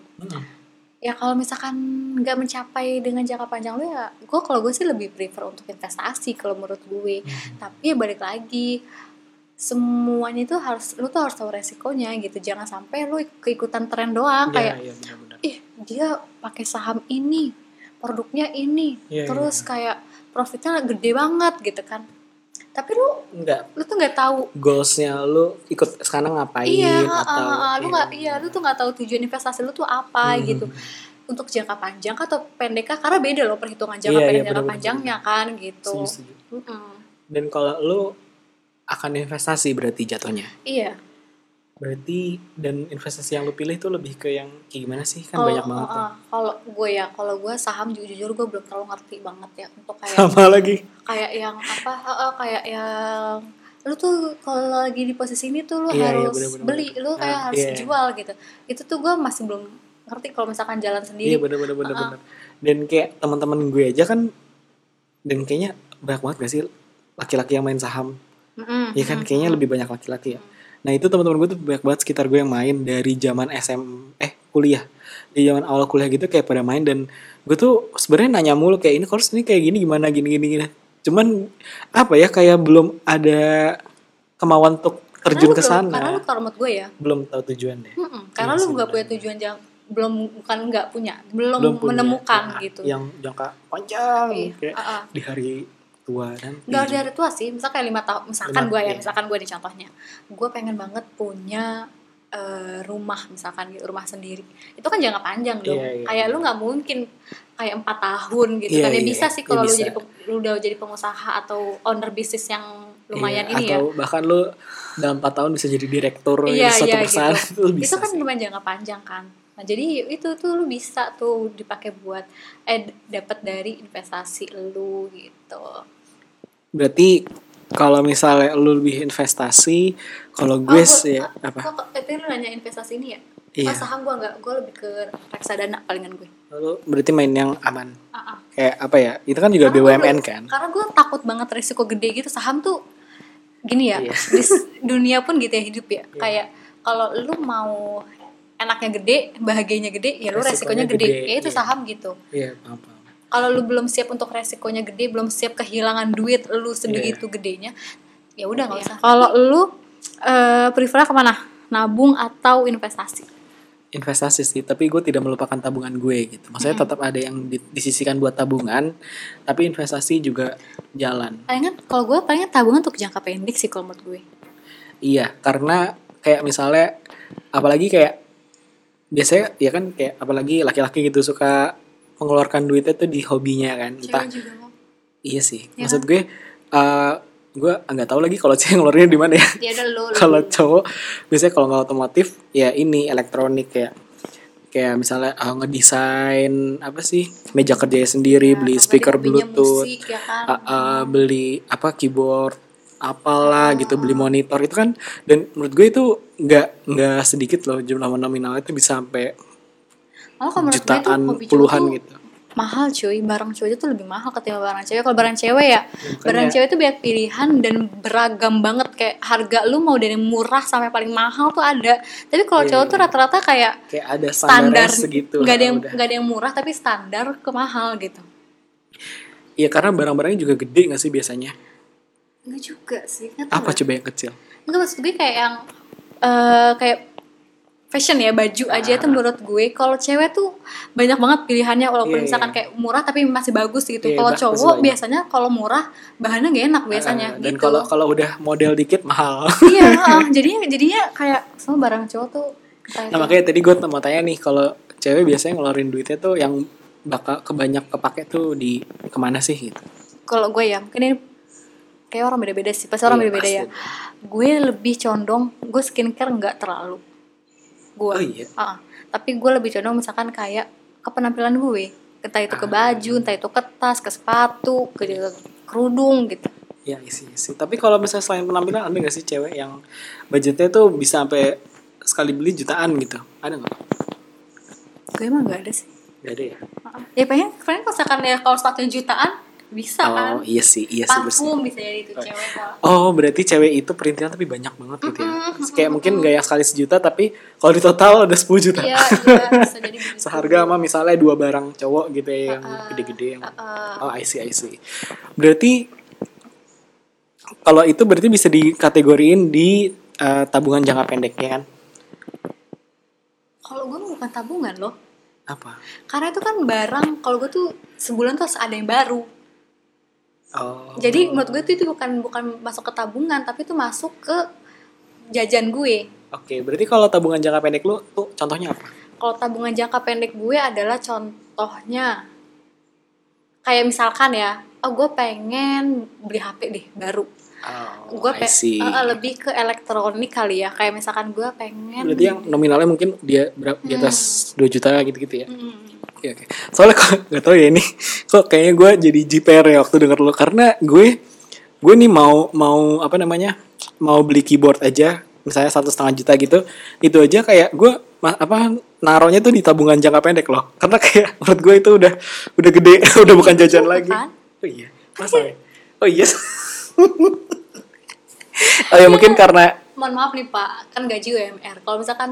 Speaker 2: ya kalau misalkan nggak mencapai dengan jangka panjang lu ya gue kalau gue sih lebih prefer untuk investasi kalau menurut gue.
Speaker 1: Hmm.
Speaker 2: tapi ya balik lagi semuanya itu harus lu tuh harus tahu resikonya gitu. Jangan sampai lu keikutan tren doang
Speaker 1: Iya,
Speaker 2: kayak
Speaker 1: iya, benar-benar.
Speaker 2: ih dia pakai saham ini produknya ini.
Speaker 1: Iya,
Speaker 2: terus kayak profitnya gede banget gitu kan tapi lu
Speaker 1: enggak
Speaker 2: lu tuh nggak tahu
Speaker 1: goalsnya lu ikut sekarang ngapain
Speaker 2: iya
Speaker 1: atau
Speaker 2: uh, uh, lu
Speaker 1: iya.
Speaker 2: nggak iya lu tuh nggak tahu tujuan investasi lu tuh apa
Speaker 1: Hmm.
Speaker 2: gitu untuk jangka panjang atau pendek kah? karena beda loh perhitungan jangka
Speaker 1: Iya, iya,
Speaker 2: pendek jangka
Speaker 1: bener-bener.
Speaker 2: panjangnya kan gitu
Speaker 1: Setuju, setuju.
Speaker 2: Mm-mm.
Speaker 1: dan kalau lu akan investasi berarti jatuhnya
Speaker 2: iya
Speaker 1: berarti dan investasi yang lu pilih tuh lebih ke yang kayak gimana sih kan
Speaker 2: kalau
Speaker 1: banyak banget
Speaker 2: uh, uh, kalau gue ya kalau gue saham jujur jujur gue belum terlalu ngerti banget ya untuk kayak
Speaker 1: sama lagi
Speaker 2: kayak yang apa uh, uh, kayak yang lu tuh kalau lagi di posisi ini tuh lu
Speaker 1: Iya, iya,
Speaker 2: harus
Speaker 1: bener-bener.
Speaker 2: beli lu kayak
Speaker 1: Ah,
Speaker 2: harus
Speaker 1: iya.
Speaker 2: jual gitu itu tuh gue masih belum ngerti kalau misalkan jalan sendiri
Speaker 1: iya bener bener bener
Speaker 2: Uh-uh.
Speaker 1: bener dan kayak teman-teman gue aja kan dan kayaknya banyak banget gak sih laki-laki yang main saham
Speaker 2: Mm-mm,
Speaker 1: ya kan
Speaker 2: mm-mm,
Speaker 1: kayaknya
Speaker 2: mm-mm.
Speaker 1: lebih banyak laki-laki ya nah itu teman-teman gue tuh banyak banget sekitar gue yang main dari zaman SM eh kuliah. Di zaman awal kuliah gitu kayak pada main dan gue tuh sebenarnya nanya mulu kayak ini course ini kayak gini gimana gini gini gini. Cuman apa ya kayak belum ada kemauan untuk terjun
Speaker 2: Karena lu
Speaker 1: ke sana.
Speaker 2: karena lu menurut gue ya?
Speaker 1: Belum tahu tujuannya
Speaker 2: mm-mm, karena
Speaker 1: Iya
Speaker 2: lu
Speaker 1: sih,
Speaker 2: nggak punya tujuan jang belum bukan nggak punya belum,
Speaker 1: belum punya.
Speaker 2: menemukan
Speaker 1: yang-
Speaker 2: gitu.
Speaker 1: yang jangka panjang
Speaker 2: Iya,
Speaker 1: kayak
Speaker 2: uh-uh.
Speaker 1: di hari tua dan
Speaker 2: Gak dari tua sih, misalkan kayak lima tahun, misalkan gue ya,
Speaker 1: iya.
Speaker 2: misalkan gue nih contohnya, gue pengen banget punya eh, rumah misalkan rumah sendiri, itu kan jangka panjang dong,
Speaker 1: Iya, iya,
Speaker 2: kayak lu nggak mungkin kayak empat tahun gitu
Speaker 1: Iya,
Speaker 2: kan, ya
Speaker 1: iya,
Speaker 2: bisa sih
Speaker 1: iya,
Speaker 2: kalau lu
Speaker 1: bisa.
Speaker 2: jadi lu udah jadi pengusaha atau owner bisnis yang lumayan
Speaker 1: Iya,
Speaker 2: ini ya,
Speaker 1: atau bahkan lu dalam 4 tahun bisa jadi direktur
Speaker 2: iya
Speaker 1: di suatu
Speaker 2: iya
Speaker 1: perusahaan
Speaker 2: gitu,
Speaker 1: itu bisa
Speaker 2: itu kan
Speaker 1: sih.
Speaker 2: lumayan jangka panjang kan, nah jadi itu tuh lu bisa tuh dipakai buat eh dapat dari investasi lu gitu.
Speaker 1: berarti kalau misalnya lu lebih investasi kalau
Speaker 2: Oh,
Speaker 1: gue sih ya, apa
Speaker 2: Kok, tadi lu nanya investasi ini ya?
Speaker 1: Iya.
Speaker 2: Pas saham gue enggak, gue lebih ke reksadana palingan gue.
Speaker 1: lu berarti main yang aman
Speaker 2: ah.
Speaker 1: kayak apa ya itu kan juga
Speaker 2: Karena
Speaker 1: BUMN
Speaker 2: udah-
Speaker 1: kan
Speaker 2: Karena gue takut banget risiko gede gitu. Saham tuh gini ya,
Speaker 1: Iya.
Speaker 2: di dunia pun gitu ya hidup ya. Kayak kalau lu mau enaknya gede, bahagianya gede, ya lu resikonya,
Speaker 1: Resikonya
Speaker 2: gede.
Speaker 1: gede,
Speaker 2: Kayak itu
Speaker 1: iya.
Speaker 2: saham gitu.
Speaker 1: iya paham paham
Speaker 2: Kalau lu belum siap untuk resikonya gede, belum siap kehilangan duit lu sebegitu
Speaker 1: Iya.
Speaker 2: gedenya, ya udah nggak usah. Kalau lu eh prefer ke mana? Nabung atau investasi?
Speaker 1: investasi sih tapi gue tidak melupakan tabungan gue gitu maksudnya tetap ada yang di- disisikan buat tabungan tapi investasi juga jalan
Speaker 2: palingan kalau gue palingan tabungan untuk jangka pendek sih kalau menurut gue
Speaker 1: Iya, karena kayak misalnya apalagi kayak biasanya ya kan kayak apalagi laki-laki gitu suka mengeluarkan duitnya tuh di hobinya kan. Entah
Speaker 2: juga
Speaker 1: iya sih.
Speaker 2: Ya
Speaker 1: Maksud gue eh gue nggak tahu lagi kalau cewek ngeluarinnya di mana ya.
Speaker 2: ya
Speaker 1: kalau cowok biasanya kalau nggak otomotif ya ini elektronik kayak kayak misalnya eh, ngedesain apa sih meja kerjanya sendiri
Speaker 2: Ya,
Speaker 1: beli speaker bluetooth
Speaker 2: musik, ya kan?
Speaker 1: uh, uh, beli apa keyboard apalah gitu beli monitor itu kan dan menurut gue itu nggak nggak sedikit loh jumlah nominal itu bisa sampai
Speaker 2: Malah kalau menurut gue tuh
Speaker 1: jutaan
Speaker 2: cowok
Speaker 1: puluhan
Speaker 2: tuh
Speaker 1: gitu.
Speaker 2: mahal cuy. Barang cowok itu tuh lebih mahal ketimbang barang cewek. Kalau barang cewek ya barang cewek itu banyak pilihan dan beragam banget. Kayak harga lu mau dari murah sampai paling mahal tuh ada. Tapi kalau
Speaker 1: Iya,
Speaker 2: cowok tuh rata-rata kayak
Speaker 1: kayak ada
Speaker 2: standar.
Speaker 1: segitu
Speaker 2: nggak ada yang
Speaker 1: udah.
Speaker 2: nggak ada yang murah tapi standar ke mahal gitu.
Speaker 1: Iya karena barang-barangnya juga gede nggak sih biasanya
Speaker 2: Enggak juga sih nggak
Speaker 1: apa coba yang kecil
Speaker 2: Enggak maksud gue kayak yang eh kayak fashion ya baju aja itu menurut gue kalau cewek tuh banyak banget pilihannya walaupun
Speaker 1: Ah. Iya,
Speaker 2: misalkan
Speaker 1: iya.
Speaker 2: kayak murah tapi masih bagus gitu.
Speaker 1: Iya,
Speaker 2: kalau cowok
Speaker 1: banyak.
Speaker 2: biasanya kalau murah bahannya gak enak biasanya
Speaker 1: Uh, dan
Speaker 2: gitu.
Speaker 1: kalau kalau udah model dikit mahal
Speaker 2: iya, heeh. jadinya jadinya kayak semua barang cowok tuh kayak
Speaker 1: nah makanya tadi gue mau tanya nih kalau cewek biasanya ngeluarin duitnya tuh yang bakal kebanyak kepake tuh di ke mana sih gitu
Speaker 2: kalau gue ya mungkin ini kayak orang beda-beda sih pasti orang
Speaker 1: Iya,
Speaker 2: beda-beda ya gue lebih condong gue skincare nggak terlalu gue
Speaker 1: Oh, iya?
Speaker 2: Ah, tapi gue lebih condong misalkan kayak ke penampilan gue entah itu ke
Speaker 1: Ah.
Speaker 2: baju entah itu ke tas ke sepatu ke kerudung gitu
Speaker 1: Ya isi isi. Tapi kalau misalnya selain penampilan ada nggak sih cewek yang budgetnya tuh bisa sampai sekali beli jutaan gitu? Ada nggak?
Speaker 2: gue emang nggak ada sih
Speaker 1: Gak ada ya.
Speaker 2: Ah, ya pengen pengen kalau misalkan ya kalau sepatunya jutaan bisa kan?
Speaker 1: oh iya sih iya sih bersih.
Speaker 2: parfum bisa jadi itu cewek kalau
Speaker 1: Oh berarti cewek itu perintilan tapi banyak banget gitu ya?
Speaker 2: Mm-mm,
Speaker 1: Kayak mungkin gak yang sekali sejuta tapi kalau di total udah 10 juta.
Speaker 2: Iya iya bisa jadi
Speaker 1: Seharga sama misalnya dua barang cowok gitu ya yang gede-gede yang
Speaker 2: Uh,
Speaker 1: Oh I see I see. Berarti kalau itu berarti bisa dikategoriin di eh, tabungan jangka pendek ya kan?
Speaker 2: kalau gue bukan tabungan loh.
Speaker 1: Apa?
Speaker 2: karena itu kan barang kalau gue tuh sebulan tuh harus ada yang baru
Speaker 1: Oh.
Speaker 2: Jadi menurut gue tuh itu bukan bukan masuk ke tabungan tapi itu masuk ke jajan gue.
Speaker 1: Oke berarti kalau tabungan jangka pendek lu tuh contohnya apa?
Speaker 2: kalau tabungan jangka pendek gue adalah contohnya kayak misalkan ya oh gue pengen beli HP deh baru
Speaker 1: Oh,
Speaker 2: gue
Speaker 1: I see.
Speaker 2: lebih ke elektronik kali ya kayak misalkan gue pengen
Speaker 1: Berarti yang nominalnya mungkin dia berapa di atas 2 juta gitu-gitu ya?
Speaker 2: Mm,
Speaker 1: Oke oke. Soalnya kok nggak tahu ya ini, kok kayaknya gue jadi JPR ya waktu denger lo karena gue gue nih mau mau apa namanya mau beli keyboard aja misalnya satu setengah juta gitu itu aja kayak gue ma- apa naruhnya tuh di tabungan jangka pendek loh karena kayak menurut gue itu udah udah gede udah bukan jajan lagi
Speaker 2: kan?
Speaker 1: oh iya masa ya? oh iya oh ya mungkin karena
Speaker 2: mohon maaf nih pak. Kan gaji UMR kalau misalkan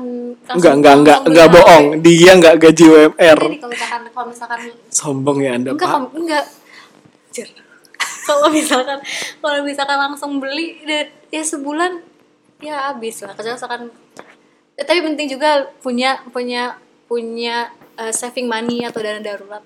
Speaker 1: enggak enggak enggak enggak bohong. dia enggak gaji UMR
Speaker 2: Jadi kalau misalkan kalau misalkan
Speaker 1: sombong ya anda
Speaker 2: enggak
Speaker 1: pak.
Speaker 2: Enggak. Kalau misalkan kalau misalkan langsung beli dan- ya sebulan ya habis lah. Kalau misalkan eh, tapi penting juga punya punya punya eh, saving money atau dana darurat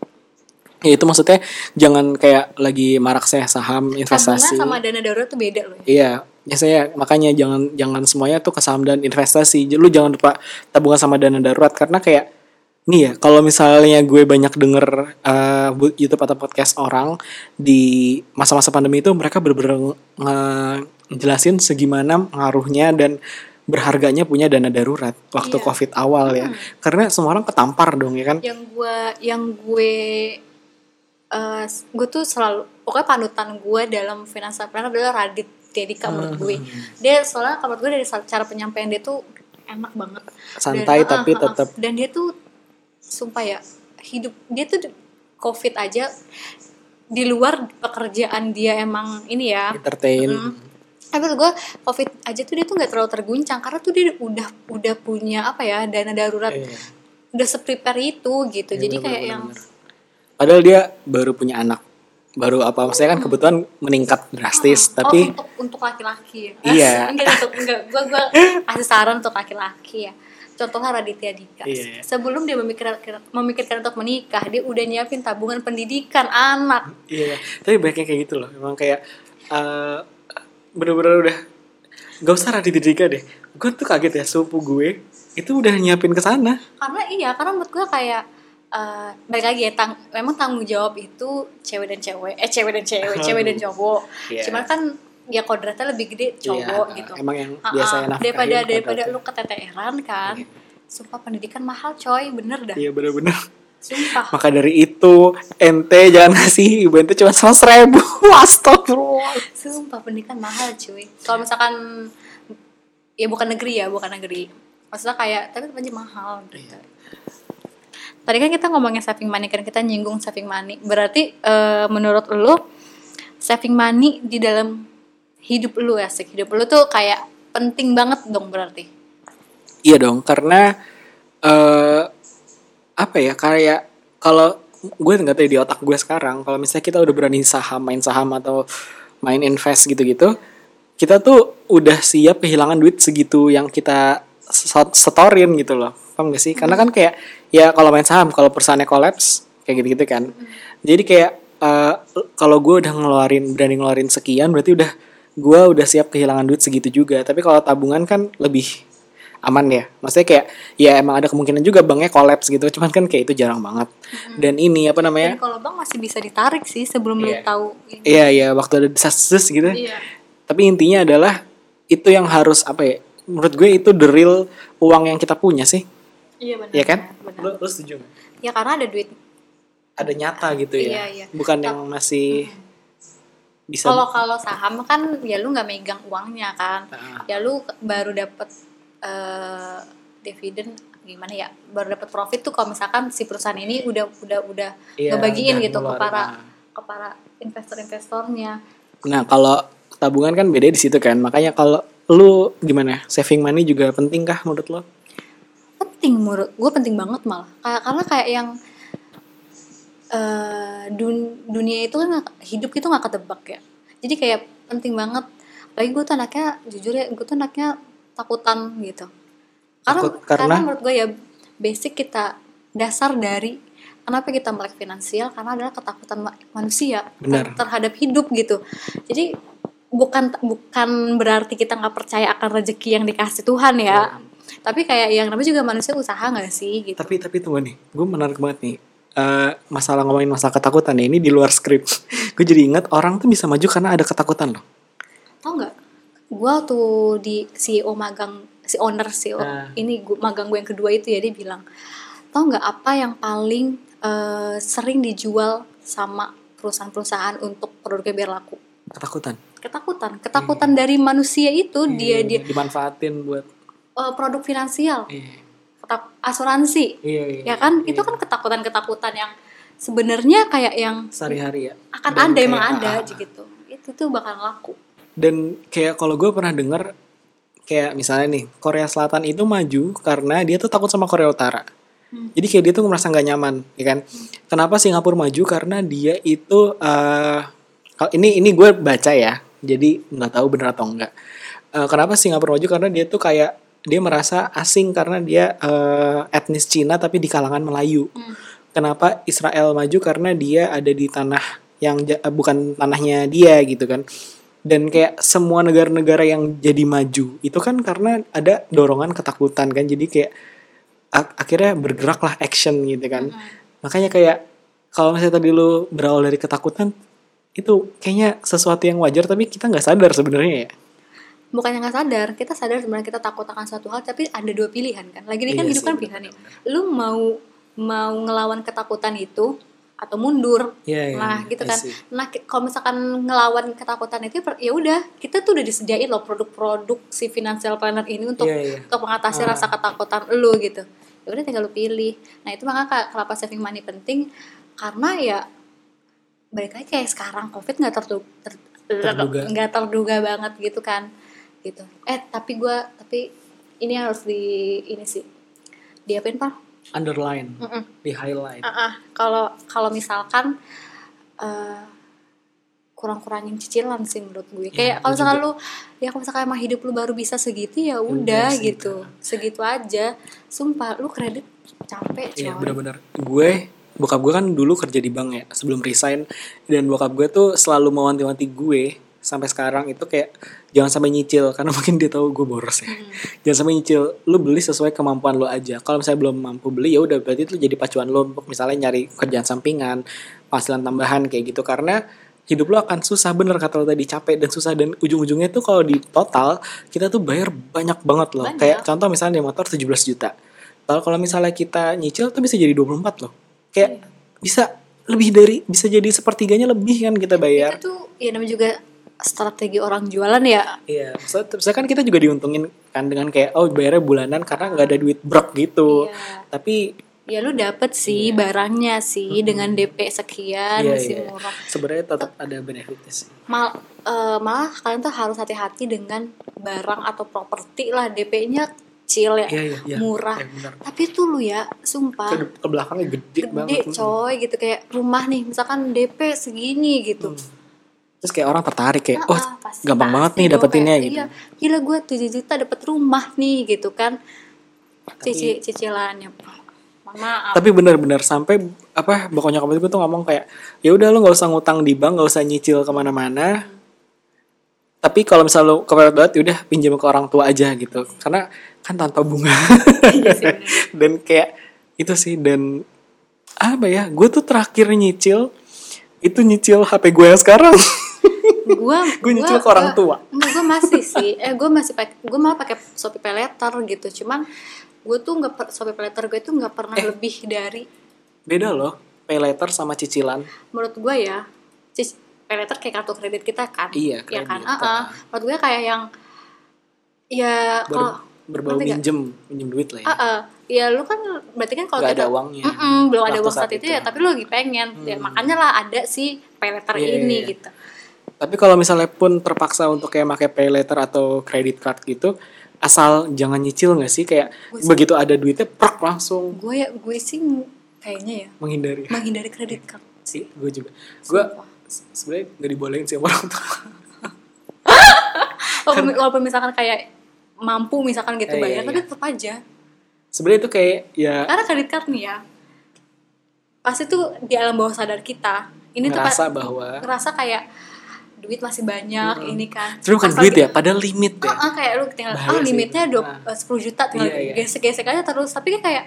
Speaker 1: Ya itu maksudnya jangan kayak lagi marak saya saham investasi.
Speaker 2: tabungan sama dana darurat tuh beda loh ya.
Speaker 1: Iya, biasanya makanya jangan jangan semuanya tuh ke saham dan investasi. Lu jangan lupa tabungan sama dana darurat karena kayak nih ya, kalau misalnya gue banyak denger bu- YouTube atau podcast orang di masa-masa pandemi itu mereka bener-bener ngejelasin segimana ngaruhnya dan berharganya punya dana darurat waktu
Speaker 2: Iya.
Speaker 1: Covid awal ya. Karena semua orang ketampar dong ya kan.
Speaker 2: yang gue yang gue eh gue tuh selalu pokoknya panutan gue dalam financial planner adalah Radit Dedika menurut gue dia soalnya menurut gue dari cara penyampaian dia tuh enak banget
Speaker 1: Santai
Speaker 2: Dan-
Speaker 1: tapi
Speaker 2: ah, ah, ah.
Speaker 1: tetap
Speaker 2: dan dia tuh sumpah ya hidup dia tuh covid aja di luar pekerjaan dia emang ini ya
Speaker 1: entertain.
Speaker 2: Mm. tapi gue covid aja tuh dia tuh nggak terlalu terguncang karena tuh dia udah udah punya apa ya dana darurat
Speaker 1: Iya.
Speaker 2: udah seprepare itu gitu
Speaker 1: Iya,
Speaker 2: jadi
Speaker 1: bener,
Speaker 2: kayak
Speaker 1: bener,
Speaker 2: yang
Speaker 1: bener. Padahal dia baru punya anak. Baru apa maksudnya kan kebetulan meningkat drastis,
Speaker 2: oh,
Speaker 1: tapi
Speaker 2: untuk untuk laki-laki ya
Speaker 1: Iya.
Speaker 2: enggak untuk enggak gue gue kasih saran untuk laki-laki ya contohnya Raditya Dika
Speaker 1: Iya.
Speaker 2: sebelum dia memikirkan memikirkan untuk menikah dia udah nyiapin tabungan pendidikan anak
Speaker 1: iya, tapi banyak yang kayak gitu loh. Emang kayak eh, bener-bener udah gak usah Raditya Dika deh. Gue tuh kaget ya sepupu gue itu udah nyiapin ke sana.
Speaker 2: karena iya karena menurut gue kayak eh balik lagi ya tang memang tanggung jawab itu cewek dan cewek eh cewek dan cewek cewek dan cowok
Speaker 1: Iya.
Speaker 2: cuman kan ya kodratnya lebih gede cowok
Speaker 1: Iya,
Speaker 2: gitu
Speaker 1: Emang yang biasanya
Speaker 2: ah,
Speaker 1: nafkahin
Speaker 2: daripada daripada
Speaker 1: kodratnya.
Speaker 2: lu keteteran kan
Speaker 1: Iya.
Speaker 2: sumpah pendidikan mahal coy bener dah
Speaker 1: Iya bener-bener.
Speaker 2: sumpah
Speaker 1: Maka dari itu ente jangan ngasih ibu ente cuma seratus ribu. Astagfirullah.
Speaker 2: sumpah pendidikan mahal cuy kalau misalkan ya bukan negeri ya bukan negeri maksudnya kayak tapi aja mahal gitu tadi kan kita ngomongin saving money kan kita nyinggung saving money. Berarti eh, menurut lu saving money di dalam hidup lu ya sih hidup lu tuh kayak penting banget dong berarti.
Speaker 1: Iya dong, karena eh apa ya kayak kalau gue nggak tahu di otak gue sekarang kalau misalnya kita udah berani saham main saham atau main invest gitu-gitu kita tuh udah siap kehilangan duit segitu yang kita set- setorin gitu loh paham gak sih? Karena kan kayak ya kalau main saham kalau perusahaannya kolaps kayak gitu-gitu kan. Jadi kayak eh, kalau gue udah ngeluarin berani ngeluarin sekian berarti udah gue udah siap kehilangan duit segitu juga. Tapi kalau tabungan kan lebih aman ya. Maksudnya kayak ya emang ada kemungkinan juga banknya kolaps gitu. Cuman kan kayak itu jarang banget. Dan ini apa
Speaker 2: dan
Speaker 1: namanya?
Speaker 2: kalau bang masih bisa ditarik sih sebelum lu
Speaker 1: Iya.
Speaker 2: tahu ini.
Speaker 1: iya iya waktu ada desas gitu.
Speaker 2: Iya.
Speaker 1: Tapi intinya adalah itu yang harus apa ya menurut gue itu the real uang yang kita punya sih
Speaker 2: iya benar
Speaker 1: Iya kan
Speaker 2: benar.
Speaker 1: lu, lu setuju nggak?
Speaker 2: ya karena ada duit
Speaker 1: ada nyata gitu ya
Speaker 2: Iya, iya.
Speaker 1: bukan yang masih bisa
Speaker 2: Kalau kalau saham kan ya lu nggak megang uangnya kan.
Speaker 1: Nah.
Speaker 2: Ya lu baru dapet eh dividen gimana ya? Baru dapet profit tuh kalau misalkan si perusahaan ini udah udah udah
Speaker 1: Iya,
Speaker 2: ngebagiin
Speaker 1: udah
Speaker 2: gitu ke para
Speaker 1: nah.
Speaker 2: ke para investor-investornya
Speaker 1: Nah, kalau tabungan kan beda di situ kan. Makanya kalau lu gimana? Saving money juga penting kah menurut lo?
Speaker 2: Penting menurut gue penting banget malah. Kayak karena kayak yang eh dun- dunia itu kan hidup itu nggak ketebak ya. Jadi kayak penting banget. Lagi gue tuh anaknya jujur ya gue tuh anaknya takutan gitu. Karena
Speaker 1: Takut
Speaker 2: karena,
Speaker 1: karena?
Speaker 2: menurut gue ya basic kita dasar dari kenapa kita melek finansial karena adalah ketakutan ma- manusia
Speaker 1: Benar.
Speaker 2: ter- terhadap hidup gitu. Jadi bukan bukan berarti kita nggak percaya akan rezeki yang dikasih Tuhan ya tapi kayak yang namanya juga manusia usaha nggak sih gitu
Speaker 1: Tapi tapi tunggu nih, gue menarik banget nih. Eh, masalah ngomongin masalah ketakutan ya ini di luar skrip. gue jadi ingat orang tuh bisa maju karena ada ketakutan loh.
Speaker 2: tau nggak gue tuh di CEO magang si owner CEO
Speaker 1: Ah.
Speaker 2: ini gua, magang gue yang kedua itu ya dia bilang tau nggak apa yang paling eh, sering dijual sama perusahaan-perusahaan untuk produknya biar laku
Speaker 1: Ketakutan.
Speaker 2: ketakutan ketakutan dari manusia itu dia
Speaker 1: Iya,
Speaker 2: dia
Speaker 1: dimanfaatin buat
Speaker 2: eh, produk finansial
Speaker 1: iya,
Speaker 2: ketak- asuransi
Speaker 1: iya, iya,
Speaker 2: ya kan
Speaker 1: iya.
Speaker 2: itu kan ketakutan-ketakutan yang sebenarnya kayak yang
Speaker 1: sehari-hari ya.
Speaker 2: akan
Speaker 1: Dan
Speaker 2: ada emang ada
Speaker 1: ah,
Speaker 2: aja gitu itu tuh bakal laku
Speaker 1: Dan kayak kalau gue pernah denger kayak misalnya nih Korea Selatan itu maju karena dia tuh takut sama Korea Utara.
Speaker 2: Hmm.
Speaker 1: Jadi kayak dia tuh merasa nggak nyaman, ya kan? Kenapa Singapura maju? Karena dia itu eh kalau ini ini gue baca ya, jadi nggak tahu bener atau enggak. Eh, kenapa Singapura maju? Karena dia tuh kayak dia merasa asing karena dia eh, etnis Cina tapi di kalangan Melayu.
Speaker 2: Hmm.
Speaker 1: Kenapa Israel maju? Karena dia ada di tanah yang eh, bukan tanahnya dia gitu kan. Dan kayak semua negara-negara yang jadi maju itu kan karena ada dorongan ketakutan kan. Jadi kayak ak- akhirnya bergeraklah action gitu kan. Makanya kayak kalau misalnya tadi lu berawal dari ketakutan itu kayaknya sesuatu yang wajar tapi kita nggak sadar sebenarnya ya.
Speaker 2: Bukannya nggak sadar kita sadar sebenarnya kita takut akan suatu hal tapi ada dua pilihan kan. Lagi ini kan
Speaker 1: Iya
Speaker 2: hidup
Speaker 1: sih,
Speaker 2: kan pilihan ya lu mau mau ngelawan ketakutan itu atau mundur.
Speaker 1: Iya, iya,
Speaker 2: nah gitu kan. nah kalau misalkan ngelawan ketakutan itu ya udah kita tuh udah disediain loh produk-produk si financial planner ini untuk
Speaker 1: Iya, iya.
Speaker 2: untuk mengatasi
Speaker 1: Ah.
Speaker 2: rasa ketakutan lu gitu. Ya udah tinggal lu pilih. Nah itu makanya kenapa saving money penting karena ya balik lagi kayak sekarang covid nggak terdu- ter-
Speaker 1: Terduga.
Speaker 2: nggak terduga banget gitu kan gitu. Eh tapi gua tapi ini harus di ini sih. Diapain pak?
Speaker 1: Underline,
Speaker 2: Mm-mm.
Speaker 1: di highlight.
Speaker 2: Ah. kalau kalau misalkan eh, kurang-kurangin cicilan sih menurut gue. Kayak
Speaker 1: gue
Speaker 2: kalau misalkan lu ya kalau misalkan emang hidup lu baru bisa segitu ya
Speaker 1: udah sih,
Speaker 2: gitu. Segitu aja. Sumpah lu kredit capek coy.
Speaker 1: Iya benar-benar. Gue bokap gue kan dulu kerja di bank ya sebelum resign. Dan bokap gue tuh selalu mewanti-wanti gue sampai sekarang itu kayak jangan sampai nyicil karena mungkin dia tahu gue boros ya. Jangan sampai nyicil. Lu beli sesuai kemampuan lu aja. Kalau misalnya belum mampu beli ya udah berarti itu jadi pacuan lu untuk misalnya nyari kerjaan sampingan, penghasilan tambahan kayak gitu karena hidup lu akan susah bener kata lu tadi capek dan susah dan ujung-ujungnya tuh kalau di total kita tuh bayar banyak banget loh.
Speaker 2: Banyak.
Speaker 1: Kayak contoh misalnya di motor 17 juta. Kalau kalau misalnya kita nyicil tuh bisa jadi 24 loh. Kayak bisa lebih dari bisa jadi sepertiganya lebih kan kita bayar.
Speaker 2: itu tuh ya namanya juga strategi orang jualan ya
Speaker 1: Iya, maksudnya, maksudnya kan kita juga diuntungin kan dengan kayak oh bayarnya bulanan karena nggak ada duit brok gitu.
Speaker 2: Iya.
Speaker 1: Tapi
Speaker 2: ya lu dapet sih barangnya sih dengan DP sekian
Speaker 1: iya,
Speaker 2: masih
Speaker 1: iya.
Speaker 2: murah
Speaker 1: sebenarnya tetap ada benefitnya sih.
Speaker 2: mal eh, malah kalian tuh harus hati-hati dengan barang atau properti lah DP-nya kecil ya
Speaker 1: Iya, iya, iya.
Speaker 2: murah
Speaker 1: Iya,
Speaker 2: tapi tuh lu ya sumpah
Speaker 1: Ke, ke belakangnya gede,
Speaker 2: gede
Speaker 1: banget.
Speaker 2: coy gitu kayak rumah nih misalkan DP segini gitu
Speaker 1: Terus kayak orang tertarik kayak, oh
Speaker 2: Ah, pasti-
Speaker 1: gampang banget
Speaker 2: pasti
Speaker 1: nih
Speaker 2: dong,
Speaker 1: dapetinnya
Speaker 2: kayak,
Speaker 1: gitu.
Speaker 2: Iya, gila gue 7 juta dapet rumah nih gitu kan. Cici cicilannya. Maaf.
Speaker 1: Tapi bener-bener sampai apa pokoknya nyokap gue tuh ngomong kayak ya udah lo nggak usah ngutang di bank, nggak usah nyicil ke mana-mana. Tapi kalau misal lo kepepet banget, ya udah pinjam ke orang tua aja gitu. Karena kan tanpa bunga.
Speaker 2: Iya sih,
Speaker 1: dan kayak itu sih dan apa ya? Gue tuh terakhir nyicil itu nyicil HP gue yang sekarang.
Speaker 2: gua
Speaker 1: Gua nyicil ke orang tua.
Speaker 2: Enggak, gue masih sih. Eh, gue masih pakai gue malah pakai Shopee Pay Later gitu. Cuman gue tuh nggak Shopee Pay Later gue tuh nggak pernah
Speaker 1: Eh.
Speaker 2: lebih dari
Speaker 1: Beda loh, pay later sama cicilan.
Speaker 2: menurut gue ya. Cis, Pay Later kayak kartu kredit kita kan.
Speaker 1: Iya,
Speaker 2: Ya kan?
Speaker 1: kredit.
Speaker 2: Heeh. Menurut gue kayak yang ya
Speaker 1: Ber-
Speaker 2: kalau
Speaker 1: berbau
Speaker 2: Ngerti nggak?
Speaker 1: minjem minjem duit lah ya
Speaker 2: Ah, ah. ya lu kan berarti kan kalau
Speaker 1: ada uangnya.
Speaker 2: Mm-mm, belum ada uang
Speaker 1: saat
Speaker 2: saat itu
Speaker 1: itu.
Speaker 2: ya tapi lu lagi pengen ya
Speaker 1: Hmm.
Speaker 2: makanya lah ada si pay letter
Speaker 1: Iya,
Speaker 2: ini
Speaker 1: iya.
Speaker 2: gitu
Speaker 1: Tapi kalau misalnya pun terpaksa untuk kayak pakai pay letter atau credit card gitu, asal jangan nyicil nggak sih kayak
Speaker 2: Gua sih-
Speaker 1: begitu ada duitnya prak langsung
Speaker 2: gue ya gue sih kayaknya ya
Speaker 1: menghindari.
Speaker 2: menghindari kredit card
Speaker 1: sih, gue juga. Gue sebenarnya nggak dibolehin sih orang tua.
Speaker 2: walaupun, misalkan kayak mampu misalkan gitu
Speaker 1: Eh, iya,
Speaker 2: bayar
Speaker 1: iya.
Speaker 2: tapi tetap aja
Speaker 1: Sebenarnya itu kayak ya
Speaker 2: karena kredit card nih ya pasti tuh di alam bawah sadar kita ini tuh
Speaker 1: ngerasa
Speaker 2: pa-
Speaker 1: bahwa
Speaker 2: ngerasa kayak duit masih banyak
Speaker 1: Mm-mm.
Speaker 2: ini kan
Speaker 1: sebenarnya bukan duit ya, padahal limit ya.
Speaker 2: Ah, ah, kayak lu tinggal
Speaker 1: Bahaya
Speaker 2: ah limitnya dua
Speaker 1: Nah.
Speaker 2: eh, 10 juta tinggal
Speaker 1: Iya, iya.
Speaker 2: gesek-gesek aja terus tapi kan kayak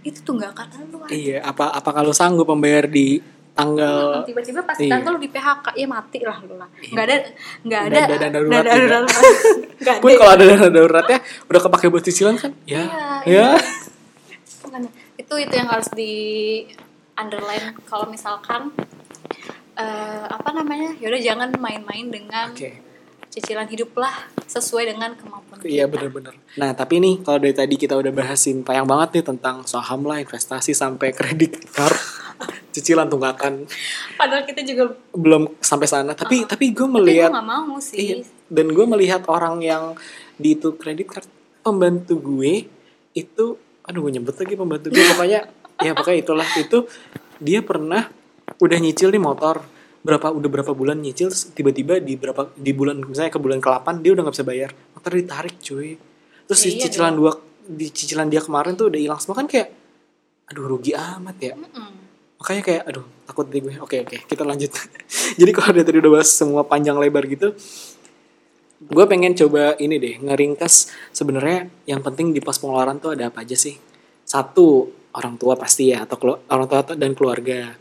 Speaker 2: itu tuh nggak kata lu aja.
Speaker 1: Iya, apa apa kalau sanggup membayar di tanggal
Speaker 2: tiba-tiba pas
Speaker 1: Iya.
Speaker 2: tanggal lu di PHK ya mati lah lu lah nggak ada nggak ada
Speaker 1: Nggak ada dana darurat
Speaker 2: dana darurat.
Speaker 1: Pun kalau ada dana daruratnya udah kepake buat cicilan kan? Ya.
Speaker 2: Iya,
Speaker 1: ya.
Speaker 2: Makanya, itu itu yang harus di underline kalau misalkan eh, apa namanya yaudah jangan main-main dengan
Speaker 1: Oke.
Speaker 2: cicilan hidup lah sesuai dengan kemampuan
Speaker 1: Iya
Speaker 2: kita.
Speaker 1: bener-bener. Nah tapi nih kalau dari tadi kita udah bahasin panjang banget nih tentang saham lah, investasi sampai kredit card, cicilan tunggakan,
Speaker 2: padahal kita juga
Speaker 1: belum sampai sana. Tapi tapi gue
Speaker 2: tapi gue
Speaker 1: melihat,
Speaker 2: nggak mau sih
Speaker 1: iya, dan gue melihat orang yang di itu kredit card pembantu gue itu, aduh gue nyebut lagi pembantu gue pokoknya, ya pokoknya itulah itu dia pernah udah nyicil nih motor. Berapa udah berapa bulan nyicil tiba-tiba di berapa di bulan misalnya ke bulan ke-8 dia udah nggak bisa bayar. Motor ditarik cuy. Terus
Speaker 2: Ya
Speaker 1: di
Speaker 2: iya
Speaker 1: cicilan dua di cicilan dia kemarin tuh udah hilang semua kan kayak aduh rugi amat ya.
Speaker 2: Mm-mm.
Speaker 1: makanya kayak aduh takut deh gue. Oke oke kita lanjut. Jadi kalau dari tadi udah bahas semua panjang lebar gitu gue pengen coba ini deh ngeringkas sebenarnya yang penting di pos pengeluaran tuh ada apa aja sih? Satu orang tua pasti ya atau orang tua dan keluarga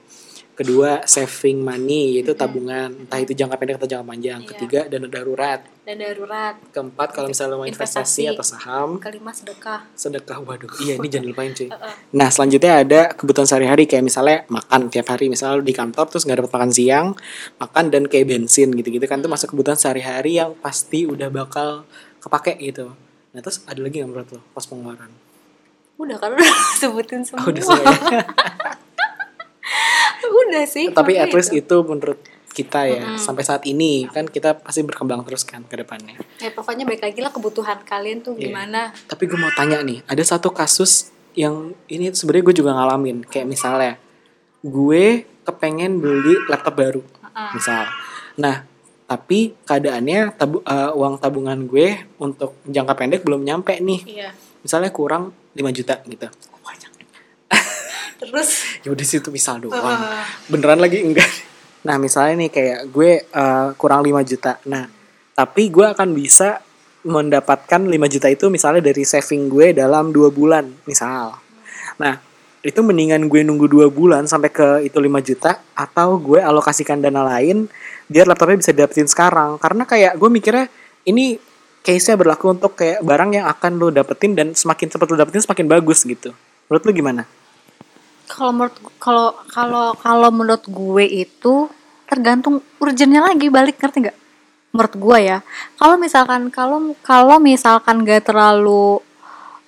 Speaker 1: kedua saving money yaitu tabungan. Entah itu jangka pendek atau jangka panjang.
Speaker 2: Iya.
Speaker 1: ketiga dana darurat.
Speaker 2: Dan darurat.
Speaker 1: Keempat kalau misalnya mau investasi,
Speaker 2: Investasi.
Speaker 1: atau saham.
Speaker 2: Kelima sedekah.
Speaker 1: Sedekah waduh. Iya ini jangan lupain cuy. Nah selanjutnya ada kebutuhan sehari-hari. Kayak misalnya makan tiap hari. Misalnya di kantor terus nggak dapat makan siang makan dan kayak bensin gitu-gitu kan. Itu masuk kebutuhan sehari-hari yang pasti udah bakal kepake gitu. Nah terus ada lagi nggak menurut lo pas pengeluaran?
Speaker 2: udah kan udah sebutin semua
Speaker 1: Oh, udah?
Speaker 2: udah sih
Speaker 1: Tapi at least
Speaker 2: itu.
Speaker 1: itu menurut kita ya sampai saat ini kan kita pasti berkembang terus kan ke depannya.
Speaker 2: ya pokoknya baik lagi lah kebutuhan kalian tuh
Speaker 1: Iya.
Speaker 2: gimana
Speaker 1: Tapi gue mau tanya nih, ada satu kasus yang ini sebenarnya gue juga ngalamin kayak misalnya gue kepengen beli laptop baru
Speaker 2: Heeh.
Speaker 1: misal. Nah, tapi keadaannya tabu, eh, uang tabungan gue untuk jangka pendek belum nyampe nih.
Speaker 2: iya
Speaker 1: Misalnya kurang 5 juta gitu.
Speaker 2: Terus
Speaker 1: Ya udah situ misal doang.
Speaker 2: eh,
Speaker 1: Beneran lagi enggak. Nah, misalnya nih kayak gue eh, kurang 5 juta. Nah, tapi gue akan bisa mendapatkan 5 juta itu misalnya dari saving gue dalam dua bulan misal. Nah, itu mendingan gue nunggu dua bulan sampai ke itu 5 juta atau gue alokasikan dana lain biar laptopnya bisa dapetin sekarang karena kayak gue mikirnya ini case-nya berlaku untuk kayak barang yang akan lo dapetin dan semakin cepat lo dapetin semakin bagus gitu menurut lo gimana?
Speaker 2: Kalau menurut kalau kalau kalau menurut gue itu tergantung urgennya lagi balik ngerti nggak? Menurut gue ya. Kalau misalkan kalau kalau misalkan gak terlalu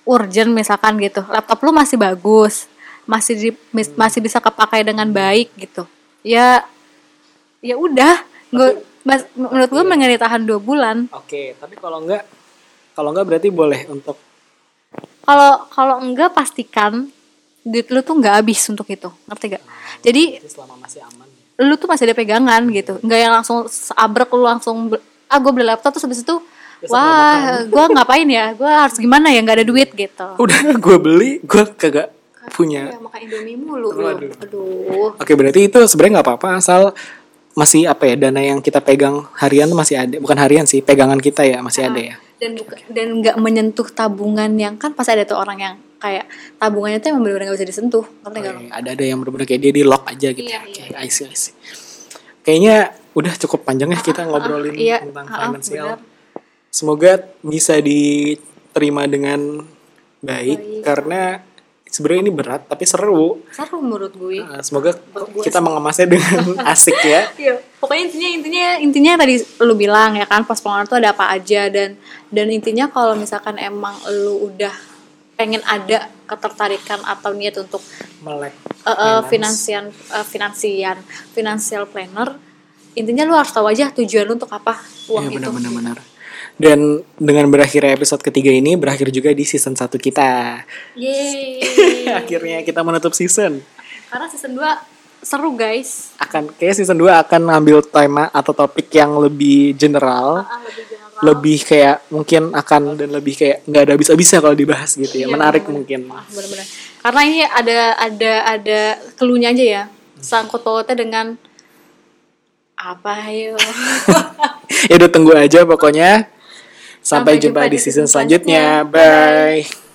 Speaker 2: urgent misalkan gitu laptop lu masih bagus masih di, mis- masih bisa kepakai dengan baik gitu ya ya udah. Gue mas- menurut gue mendingan ditahan dua bulan.
Speaker 1: Oke tapi kalau enggak kalau enggak berarti boleh untuk
Speaker 2: kalau kalau enggak pastikan duit lu tuh nggak habis untuk itu ngerti gak jadi
Speaker 1: selama masih aman.
Speaker 2: lu tuh masih ada pegangan gitu. Nggak yang langsung abrek lu langsung ah gue beli laptop terus habis itu
Speaker 1: Besok
Speaker 2: wah gue ngapain ya? Gue harus gimana ya? Nggak ada duit gitu.
Speaker 1: Udah gue beli gue kagak punya.
Speaker 2: ya, makan indomie mulu. Lu
Speaker 1: Waduh.
Speaker 2: aduh.
Speaker 1: Oke berarti itu sebenarnya nggak apa-apa asal masih apa ya dana yang kita pegang harian tuh masih ada bukan harian sih pegangan kita ya masih ada ya
Speaker 2: dan buka, dan nggak menyentuh tabungan yang kan pasti ada tuh orang yang kayak tabungannya tuh emang benar-benar nggak bisa disentuh ngerti nggak lu?
Speaker 1: Oke, ada ada yang benar-benar kayak dia di lock aja gitu
Speaker 2: Iya,
Speaker 1: ya.
Speaker 2: Iya.
Speaker 1: I see, I see. Kayaknya udah cukup panjang ya kita ngobrolin
Speaker 2: iya,
Speaker 1: tentang
Speaker 2: ah, ah,
Speaker 1: finansial.
Speaker 2: benar.
Speaker 1: Semoga bisa diterima dengan baik,
Speaker 2: Baik.
Speaker 1: karena sebenarnya ini berat tapi seru.
Speaker 2: Seru menurut gue.
Speaker 1: Nah, semoga
Speaker 2: Menurut gue
Speaker 1: kita mengemasnya dengan asik ya.
Speaker 2: Iya, pokoknya intinya intinya intinya tadi lu bilang ya kan pos pengeluaran tuh ada apa aja dan dan intinya kalau misalkan emang lu udah pengen ada ketertarikan atau niat untuk
Speaker 1: melek
Speaker 2: uh, uh, finansian uh, finansian financial planner intinya lu harus tahu aja tujuan lu untuk apa uang
Speaker 1: Iya
Speaker 2: itu.
Speaker 1: benar-benar benar. Dan dengan berakhirnya episode ketiga ini berakhir juga di season 1 kita.
Speaker 2: Yeay.
Speaker 1: Akhirnya kita menutup season.
Speaker 2: karena season 2 seru guys
Speaker 1: Akan kayak season 2 akan ngambil tema atau topik yang lebih general,
Speaker 2: Ah, lebih general
Speaker 1: lebih kayak mungkin akan dan lebih kayak nggak ada bisa-bisa kalau dibahas gitu ya.
Speaker 2: Iya,
Speaker 1: Menarik
Speaker 2: benar-benar.
Speaker 1: mungkin.
Speaker 2: Ah, bener-bener. Karena ini ada ada ada keluhnya aja ya. Sangkut pautnya dengan apa ayo.
Speaker 1: ya udah tunggu aja pokoknya. Sampai, jumpa, di season selanjutnya. Bye.